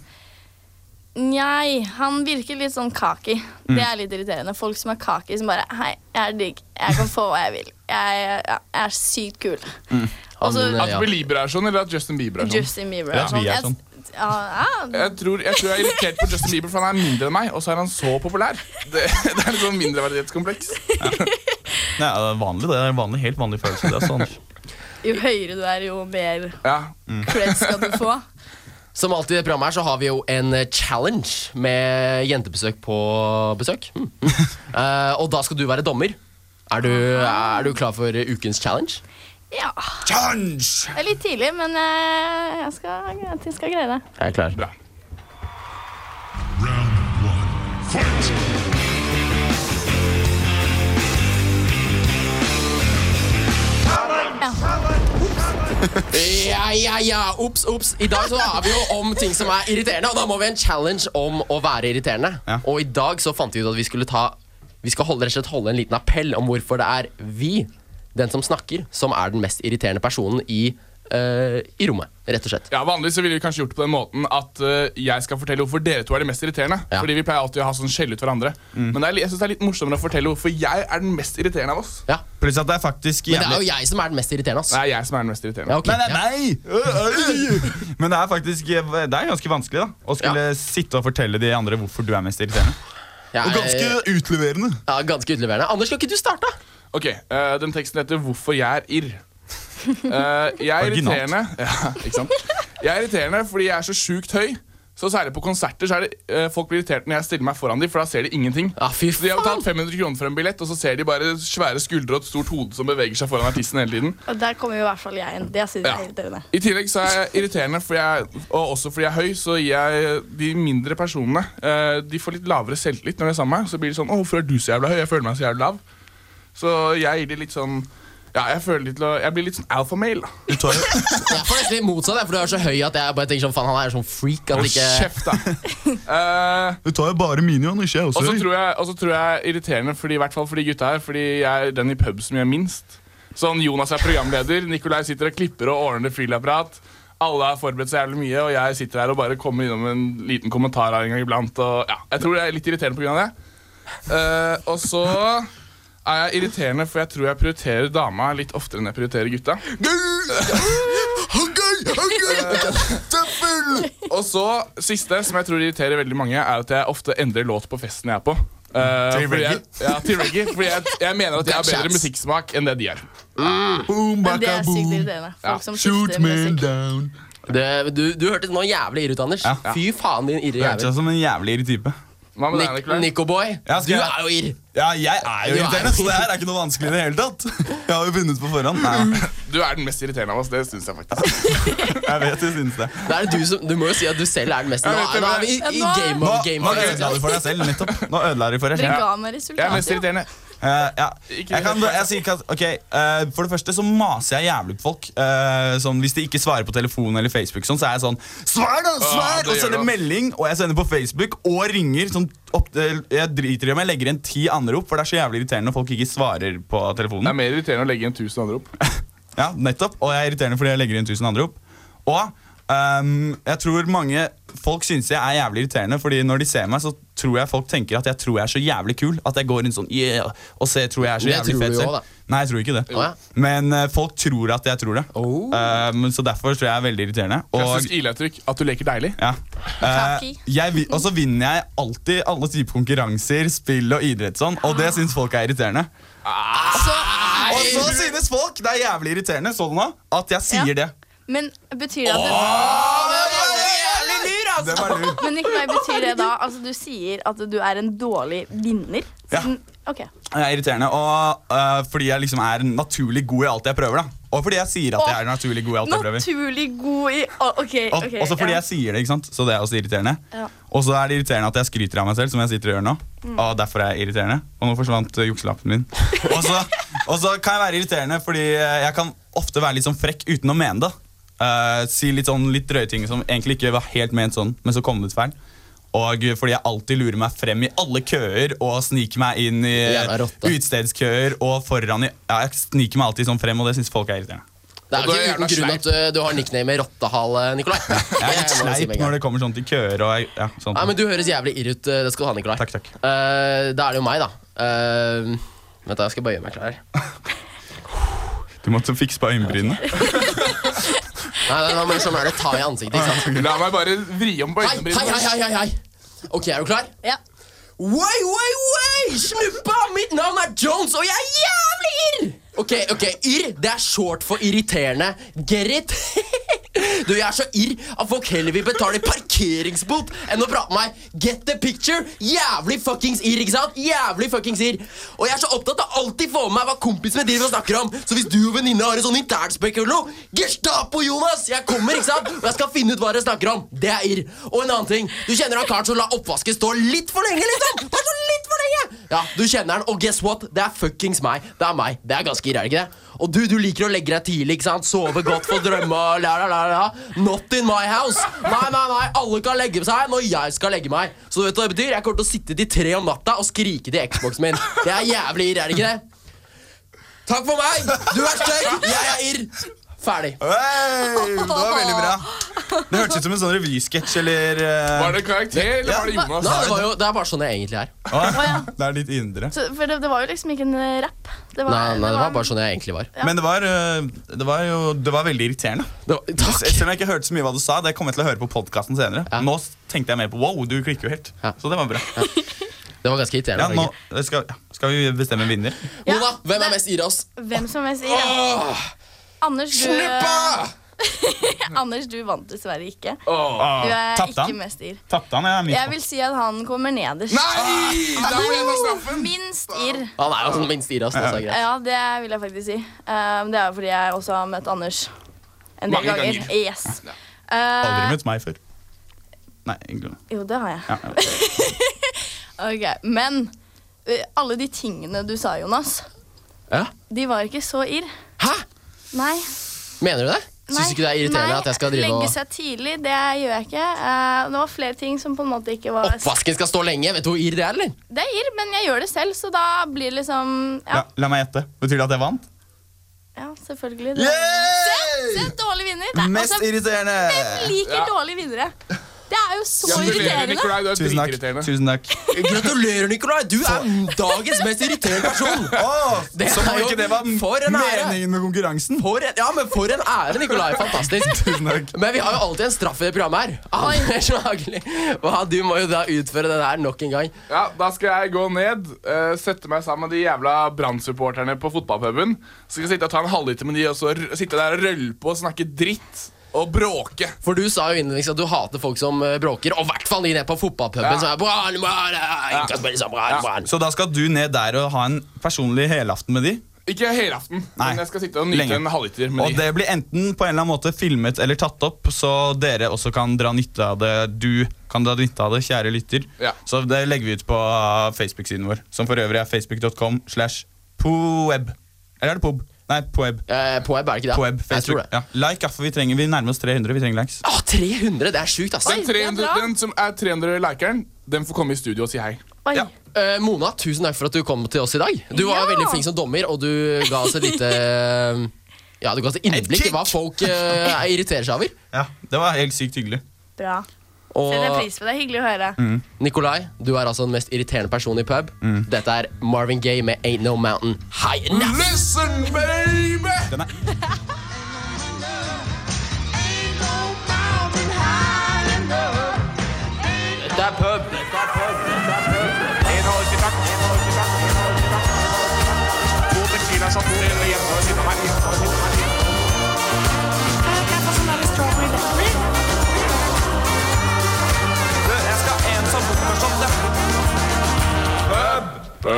Nei, han virker litt sånn kaki. Det er litt irriterende. Folk som er kaki, som bare Hei, jeg er digg. Jeg kan få hva jeg vil. Jeg, ja, jeg er sykt kul. Og Også,
Han,
At. Belieber er sånn, eller at Justin Bieber er sånn?
Justin Bieber. Er sånn.
Ja, er
Jeg-
sånn.
Ja, ja.
Jeg tror, jeg tror jeg er irritert på Justin Bieber, for han er mindre enn meg, og så er han så populær. Det, det er litt sånn mindreverdighetskompleks.
Nei, det er vanlig, det er en vanlig, helt vanlig følelse. Det er sånn.
Jo høyere du er, jo mer
Ja.
cred skal du få.
Som alltid i det programmet her så har vi jo en eh, challenge med jentebesøk på besøk. Mm. uh, og da skal du være dommer. Er du, er du klar for eh, ukens challenge?
Ja.
Challenge!
Det er litt tidlig, men uh, jeg skal, jeg skal greie det.
Jeg er klar.
Bra.
Ja, ja, ja, Ops, ops. I dag så har vi jo om ting som er irriterende, og da må vi ha en challenge om å være irriterende.
Ja.
Og i dag så fant vi ut at vi skulle ta Vi skal holde, rett og slett holde en liten appell om hvorfor det er vi, den som snakker, som er den mest irriterende personen i, eh, i rommet. Rett og slett.
Ja, Vanligvis så ville vi kanskje gjort det på den måten at uh, jeg skal fortelle hvorfor dere to er de mest irriterende.
Ja.
Fordi vi pleier alltid å ha sånn skjell ut hverandre. Men det er, jeg synes det er litt morsommere å fortelle hvorfor jeg er den mest irriterende av oss.
Ja.
Pluss at det er faktisk
Men det er jo jeg som er den mest irriterende. ass.
Det er jeg som er den mest irriterende.
Ja, okay.
Nei, nei, nei! Men det er faktisk Det er ganske vanskelig da å skulle sitte og fortelle de andre hvorfor du er mest irriterende.
Ja,
Og ganske utleverende.
ja, ganske utleverende. Anders, skal ikke du starte?
Ok, uh, Den teksten heter 'Hvorfor jeg er irr'. Eh, jeg er
Originalt.
irriterende ja, ikke sant? Jeg er irriterende fordi jeg er så sjukt høy. Så Særlig på konserter så er det eh, folk blir irritert når jeg stiller meg foran dem, for da ser de ingenting.
Ja, fy
Så De har betalt 500 kroner for en billett, og så ser de bare svære skuldre og et stort hode som beveger seg foran artisten hele tiden.
Og der kommer jo i hvert fall jeg inn. Det synes jeg
Ja.
er irriterende.
I tillegg så er jeg irriterende, fordi jeg, og også fordi jeg er høy, så gir jeg de mindre personene eh, De får litt lavere selvtillit når de er sammen med meg. Så blir de sånn 'Å, hvorfor er du så jævla høy?' Jeg føler meg så jævla lav. Så jeg gir de litt sånn Ja, jeg føler litt å Jeg blir litt sånn alfamale.
Du tar jo
Jeg får nesten litt motsatt, for du er så høy at jeg bare tenker sånn Faen, han er sånn freak at ikke
kjeft, da. Uh,
Du tar jo bare mine, ikke Jeg også.
og så tror jeg, og tror jeg irriterende, fordi, i hvert fall for de gutta her, fordi jeg er den i pub som gjør minst. Sånn Jonas er programleder, Nikolai sitter og klipper og ordner fyllapparat. Alle har forberedt så jævlig mye, og jeg sitter her og bare kommer innom en liten kommentar her en gang iblant. Og, ja, jeg tror det er litt irriterende pga. det. Uh, og så er jeg irriterende, for jeg tror jeg prioriterer dama litt oftere enn jeg prioriterer gutta. Og så, siste, som jeg tror irriterer veldig mange, er at jeg ofte endrer låt på festen jeg er på. Uh,
Til reggae?
Jeg, ja, til reggae. Fordi jeg, jeg mener at jeg har bedre musikksmak enn det de er.
Boom,
Men det er sykt irriterende. Folk
Ja.
som
Shoot me
musikk.
down.
det, du, du hørtes nå jævlig irr ut, Anders.
Ja.
Fy faen, din irre
Du hørtes
jævel.
ut som en jævlig irr type.
Hva med deg,
Nick,
Nikolai?
Nicoboy,
Ja,
du
jeg-
er jo irr.
Ja, jeg er jo
er-
irriterende, så det her er ikke noe vanskelig i det hele tatt. Jeg har jo vunnet på forhånd. Nei,
Du er den mest irriterende av oss. Det syns jeg faktisk.
jeg vet du syns det.
Det er det du, som, du må jo si at du selv er den mest Nå, nå er vi i, i game of game.
nå
faktisk.
ødela du for deg selv, nettopp. Nå ødela du for deg selv.
Ja.
Jeg er mest irriterende.
Eh, ja. Jeg kan, jeg sier ikke at, ok, eh, For det første så maser jeg jævlig på folk. Uh, sånn, hvis de ikke svarer på telefonen eller Facebook, sånn, så er jeg sånn Svar, da! Svar! og sender melding, og jeg sender på Facebook og ringer. Sånn, opp, jeg driter i om jeg legger inn ti anrop, for det er så jævlig irriterende når folk ikke svarer på telefonen.
Det er mer irriterende å legge inn 1000 anrop.
Ja, nettopp Og jeg er irriterende fordi jeg legger inn tusen anrop. Og Um, jeg tror mange Folk syns jeg er jævlig irriterende, Fordi når de ser meg, så tror jeg folk tenker at jeg tror jeg er så jævlig kul. At jeg går rundt sånn yeah, og ser, tror jeg er så jævlig fet selv. Nei, jeg tror ikke det.
Ja.
Men uh, folk tror at jeg tror det.
Oh.
Um, så derfor tror jeg jeg er veldig irriterende. Og,
Klassisk Ile-uttrykk. At du leker deilig.
ja. Uh, jeg, og så vinner jeg alltid alle typer konkurranser, spill og idrett sånn, og det syns folk er irriterende. Og så synes folk det er jævlig irriterende sånn at jeg sier det.
Men betyr det at du
Det var lur.
Men Nikolai, betyr det da Altså, du sier at du er en dårlig vinner?
Ja.
Okay.
Jeg er irriterende, og uh, fordi jeg liksom er naturlig god i alt jeg prøver. da Og fordi jeg sier at jeg er naturlig god i alt jeg prøver.
Naturlig god i Å, OK.
Og,
ok,
også fordi
ja.
jeg sier det, ikke sant så det er også irriterende.
Ja.
Og så er det irriterende at jeg skryter av meg selv, som jeg sitter og gjør nå.
Mm.
Og derfor er jeg irriterende. Og nå forsvant øh, jukselappen min. og, så, kan jeg være irriterende fordi øh, jeg kan ofte være litt sånn frekk uten å mene det. Eh, si litt sånn litt drøye ting som egentlig ikke var helt ment sånn, men så kom det ut feil. Og fordi jeg alltid lurer meg frem i alle køer og sniker meg inn i utestedskøer og foran i Ja, jeg sniker meg alltid sånn frem, og det syns folk er irriterende.
Det er jo ikke uten grunn at uh, du har nickname Rottehale, Nikolai.
Jeg er litt sleip når det kommer sånn til køer og ja, sånt.
Nei, men Du høres jævlig irr ut. Det skal du ha, Nikolai.
Takk, takk.
Uh, da er det jo meg, da. Uh, vent, da, jeg skal bare gjøre meg klar.
Du måtte fikse på øyenbrynene.
Nei, nei, nei, men sånn er det. Ta i ansiktet. ikke sant?
La meg bare vri om på
Hei, hei, hei, hei, hei, hei. Ok, er du klar?
Ja.
Way, way, way! Snuppa! Mitt navn er Jones, og jeg er jævlig irr! Ok, ok, irr, det er short for irriterende. Get it? Du, Jeg er så irr at folk heller vil betale parkeringsbot enn å prate med meg. Get the picture? Jævlig fuckings irr, ikke sant? Jævlig fuckings irr. Og jeg er så opptatt av alltid få med meg hva kompisene driver og snakker om. Så hvis du og venninna har en sånn internspøk eller noe, Gestapo, Jonas! Jeg kommer, ikke sant? Og jeg skal finne ut hva dere snakker om. Det er irr. Og en annen ting. Du kjenner han karen som la oppvasken stå litt for lenge, liksom? Bare så litt for lenge! Ja, du kjenner han, og guess what? Det er fuckings meg. Det er meg. Det er ganske irr, er det ikke det? Og du, du liker å legge deg tidlig, ikke sant? Sove godt, få drømme la, la, la, la. Not in my house. Nei, nei, nei. Alle kan legge seg når jeg skal legge meg. Så du vet hva det betyr? Jeg kommer til å sitte til tre om natta og skrike til Xboxen min. Det er jævlig irr, er det ikke det? Takk for meg! Du er stygg, jeg er irr. Ferdig.
Hey, det var veldig bra. Det hørtes ut som en sånn revysketsj eller uh...
Var det karakter, eller var det Jonas?
Da, det, var jo, det er bare sånn jeg egentlig er.
å, Det er litt indre.
Så, for det, det var jo liksom ikke en eh, rapp. Det var,
Nei, nei, det var bare sånn jeg egentlig var.
Men det var, eh, det var jo det var veldig irriterende. Selv om jeg ikke hørte så mye hva du sa, det kommer jeg til å høre på podkasten senere. Nå tenkte jeg mer på wow, du klikker jo helt. Så det var bra.
Det var ganske irriterende.
Ja, nå skal, skal vi bestemme en vinner?
Mona, hvem er mest ira oss?
Hvem som er mest ira? det. Anders, du Anders, du vant dessverre ikke.
Oh.
Du er
Tappte
ikke
han?
mest irr.
Tapte han? Jeg er midt
Jeg vil si at han kommer nederst.
Nei! Da ble jeg ta straffen.
Minst irr.
Han er jo sånn minst oss. er greit.
Ja, det vil jeg faktisk si. Um, det er fordi jeg også har møtt Anders en del
Mange
ganger.
ganger.
Yes.
Aldri
Uh,
møtt meg før. Nei, egentlig.
jo, det har jeg.
Ja, ja.
Ok, Men alle de tingene du sa, Jonas,
Ja?
de var ikke så irr. Nei.
Mener du det? Syns ikke det er irriterende
Nei,
at jeg skal drive
Legge seg tidlig, det gjør jeg ikke. Uh, det var flere ting som på en måte ikke var
Oppvasken skal stå lenge. Vet du hvor irr det er, eller?
Det er irr, men jeg gjør det selv, så da blir det liksom Ja,
La, la meg gjette. Betyr det at jeg vant?
ja selvfølgelig. Det. Se, se, dårlig vinner. Nei,
Mest
altså,
irriterende!
Hvem liker dårlige vinnere? Det er jo så irriterende.
Nikolai. Du er
Tusen takk. Tusen takk.
Gratulerer, Nikolai! Du er dagens mest irriterende person.
Åh,
Det
som om
er jo-
ikke det var
for en ære.
meningen med konkurransen.
For en, ja, men for en ære, Nikolai. Fantastisk.
Tusen takk.
Men vi har jo alltid en straff i det programmet her. Anders Hageli, hva, du må jo da utføre den her nok en gang.
Ja, Da skal jeg gå ned, uh, sette meg sammen med de jævla Brann-supporterne på fotballpuben. Så skal jeg sitte og ta en halvliter med de, og så sitte der og rølle på og snakke dritt. Og bråke.
For du sa jo innledningsvis at du hater folk som eh, bråker, og i hvert fall de nede på fotballpuben.
Ja.
Som er eh, spille sammen, Brann.
Så da skal du ned der og ha en personlig helaften med de?
Ikke helaften,
Nei.
men jeg skal sitte og nyte
Lenge.
en halvliter med
Og
de.
det blir enten på en eller annen måte filmet eller tatt opp, så dere også kan dra nytte av det. Du kan dra nytte av det, kjære lytter.
Ja.
Så det legger vi ut på uh, Facebook-siden vår, som for øvrig er facebook.com slash poeb. Eller er det pob? Nei, poeb.
Eh, Poeb er det ikke det?
Poeb,
Jeg tror
Facebook.
det.
Ja. Like, ja, for vi trenger vi nærmer oss 300. Vi trenger likes.
Åh, 300! Det er sjukt, ass.
Den, 300, den som er 300 likeren, den får komme i studio og si hei.
Oi.
Ja.
Eh, Mona, tusen takk for at du kom til oss i dag. Du var
Ja.
veldig flink som dommer, og du ga oss et lite eh, Ja, Du ga oss innblikk i hva folk eh, irriterer seg over.
Ja, Det var helt sykt hyggelig.
Bra.
Og
Setter pris på det. Hyggelig å høre.
Nikolai, du er altså den mest irriterende personen i pub. Dette er Marvin Gaye med Ain't No Mountain High Enough.
Listen, baby!
Den er.
Dette er pub. Da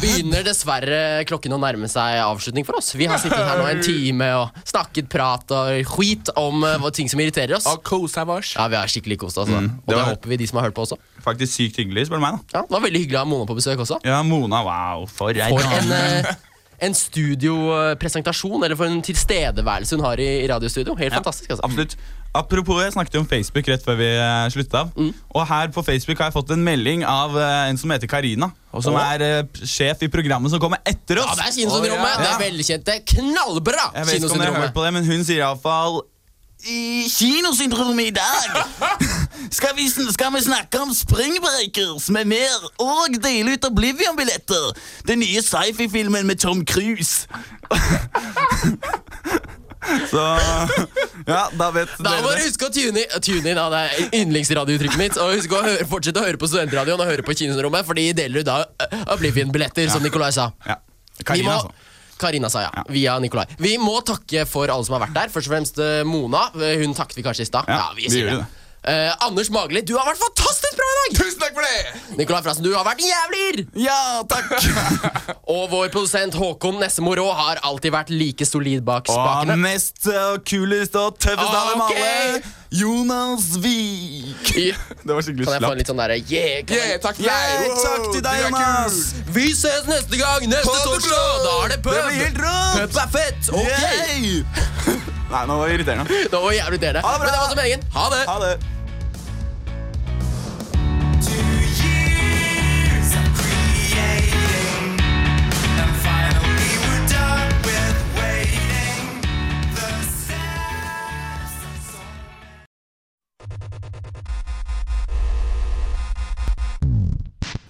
begynner dessverre klokken å nærme seg avslutning for oss. Vi har sittet her nå en time og snakket prat og skit om eh, ting som irriterer oss.
Og kosa oss.
Ja, Vi har skikkelig kost oss. altså. Og
det var-
håper vi de som har hørt på også.
faktisk sykt hyggelig, spør du meg. da
Ja, Det var veldig hyggelig å ha Mona på besøk også.
Ja, Mona, wow, for
For en, eh, en studiopresentasjon, eller for en tilstedeværelse hun har i, i radiostudio. Helt fantastisk. altså.
Absolutt. Apropos, jeg snakket jo om Facebook rett før vi eh, slutta av.
Mm.
Og her på Facebook har jeg fått en melding av eh, en som heter Karina. Og som
oh.
er eh, sjef i programmet som kommer etter oss.
Ja, Det er Kinosyndromet. Det er velkjente, knallbra
Jeg vet ikke om dere har hørt på det, men hun sier iallfall i Kinosyndromet i dag skal vi, skal vi snakke om Springbreakers med mer og dele ut Oblivion-billetter. Den nye sci-fi-filmen med Tom Cruise. Så Ja, da vet
Da
dere
du huske å tune inn. Tune inn ja, det er yndlingsradiouttrykket mitt. Og husk å høre, fortsette å høre på Studentradioen og høre på Kinosyndromet, for de deler ut da Oblivion-billetter, som Nikolai sa.
Ja. Karina,
må-
altså.
Karina sa ja, via Nikolai. Vi må takke for alle som har vært der. Først og fremst Mona. Hun takket vi kanskje i stad.
Ja,
vi
vi
sier
det.
det. Eh, Anders Magli, du har vært fantastisk bra i dag!
Tusen takk for det!
Nicolai Frassen, du har vært jævlig!
Ja, takk!
Og vår produsent Håkon Nessemo Rå har alltid vært like solid bak spakene.
Og
spakene.
mest uh, kulest og tøffest av dem
Ok.
alle, Jonas
Wiik.
Det var skikkelig
Kan jeg få en litt sånn derre yeah,
Yeah, takk til deg.
Yeah,
Wow,
takk til deg, Jonas.
Vi ses neste gang, neste torsdag! Da er det pub!
Det blir helt rått.
Pub er fett! Ok!
Nei, nå var det irriterende.
Nå var jævlig irriterende.
Ha det bra.
Men det var som egen. Ha det!
Ha det.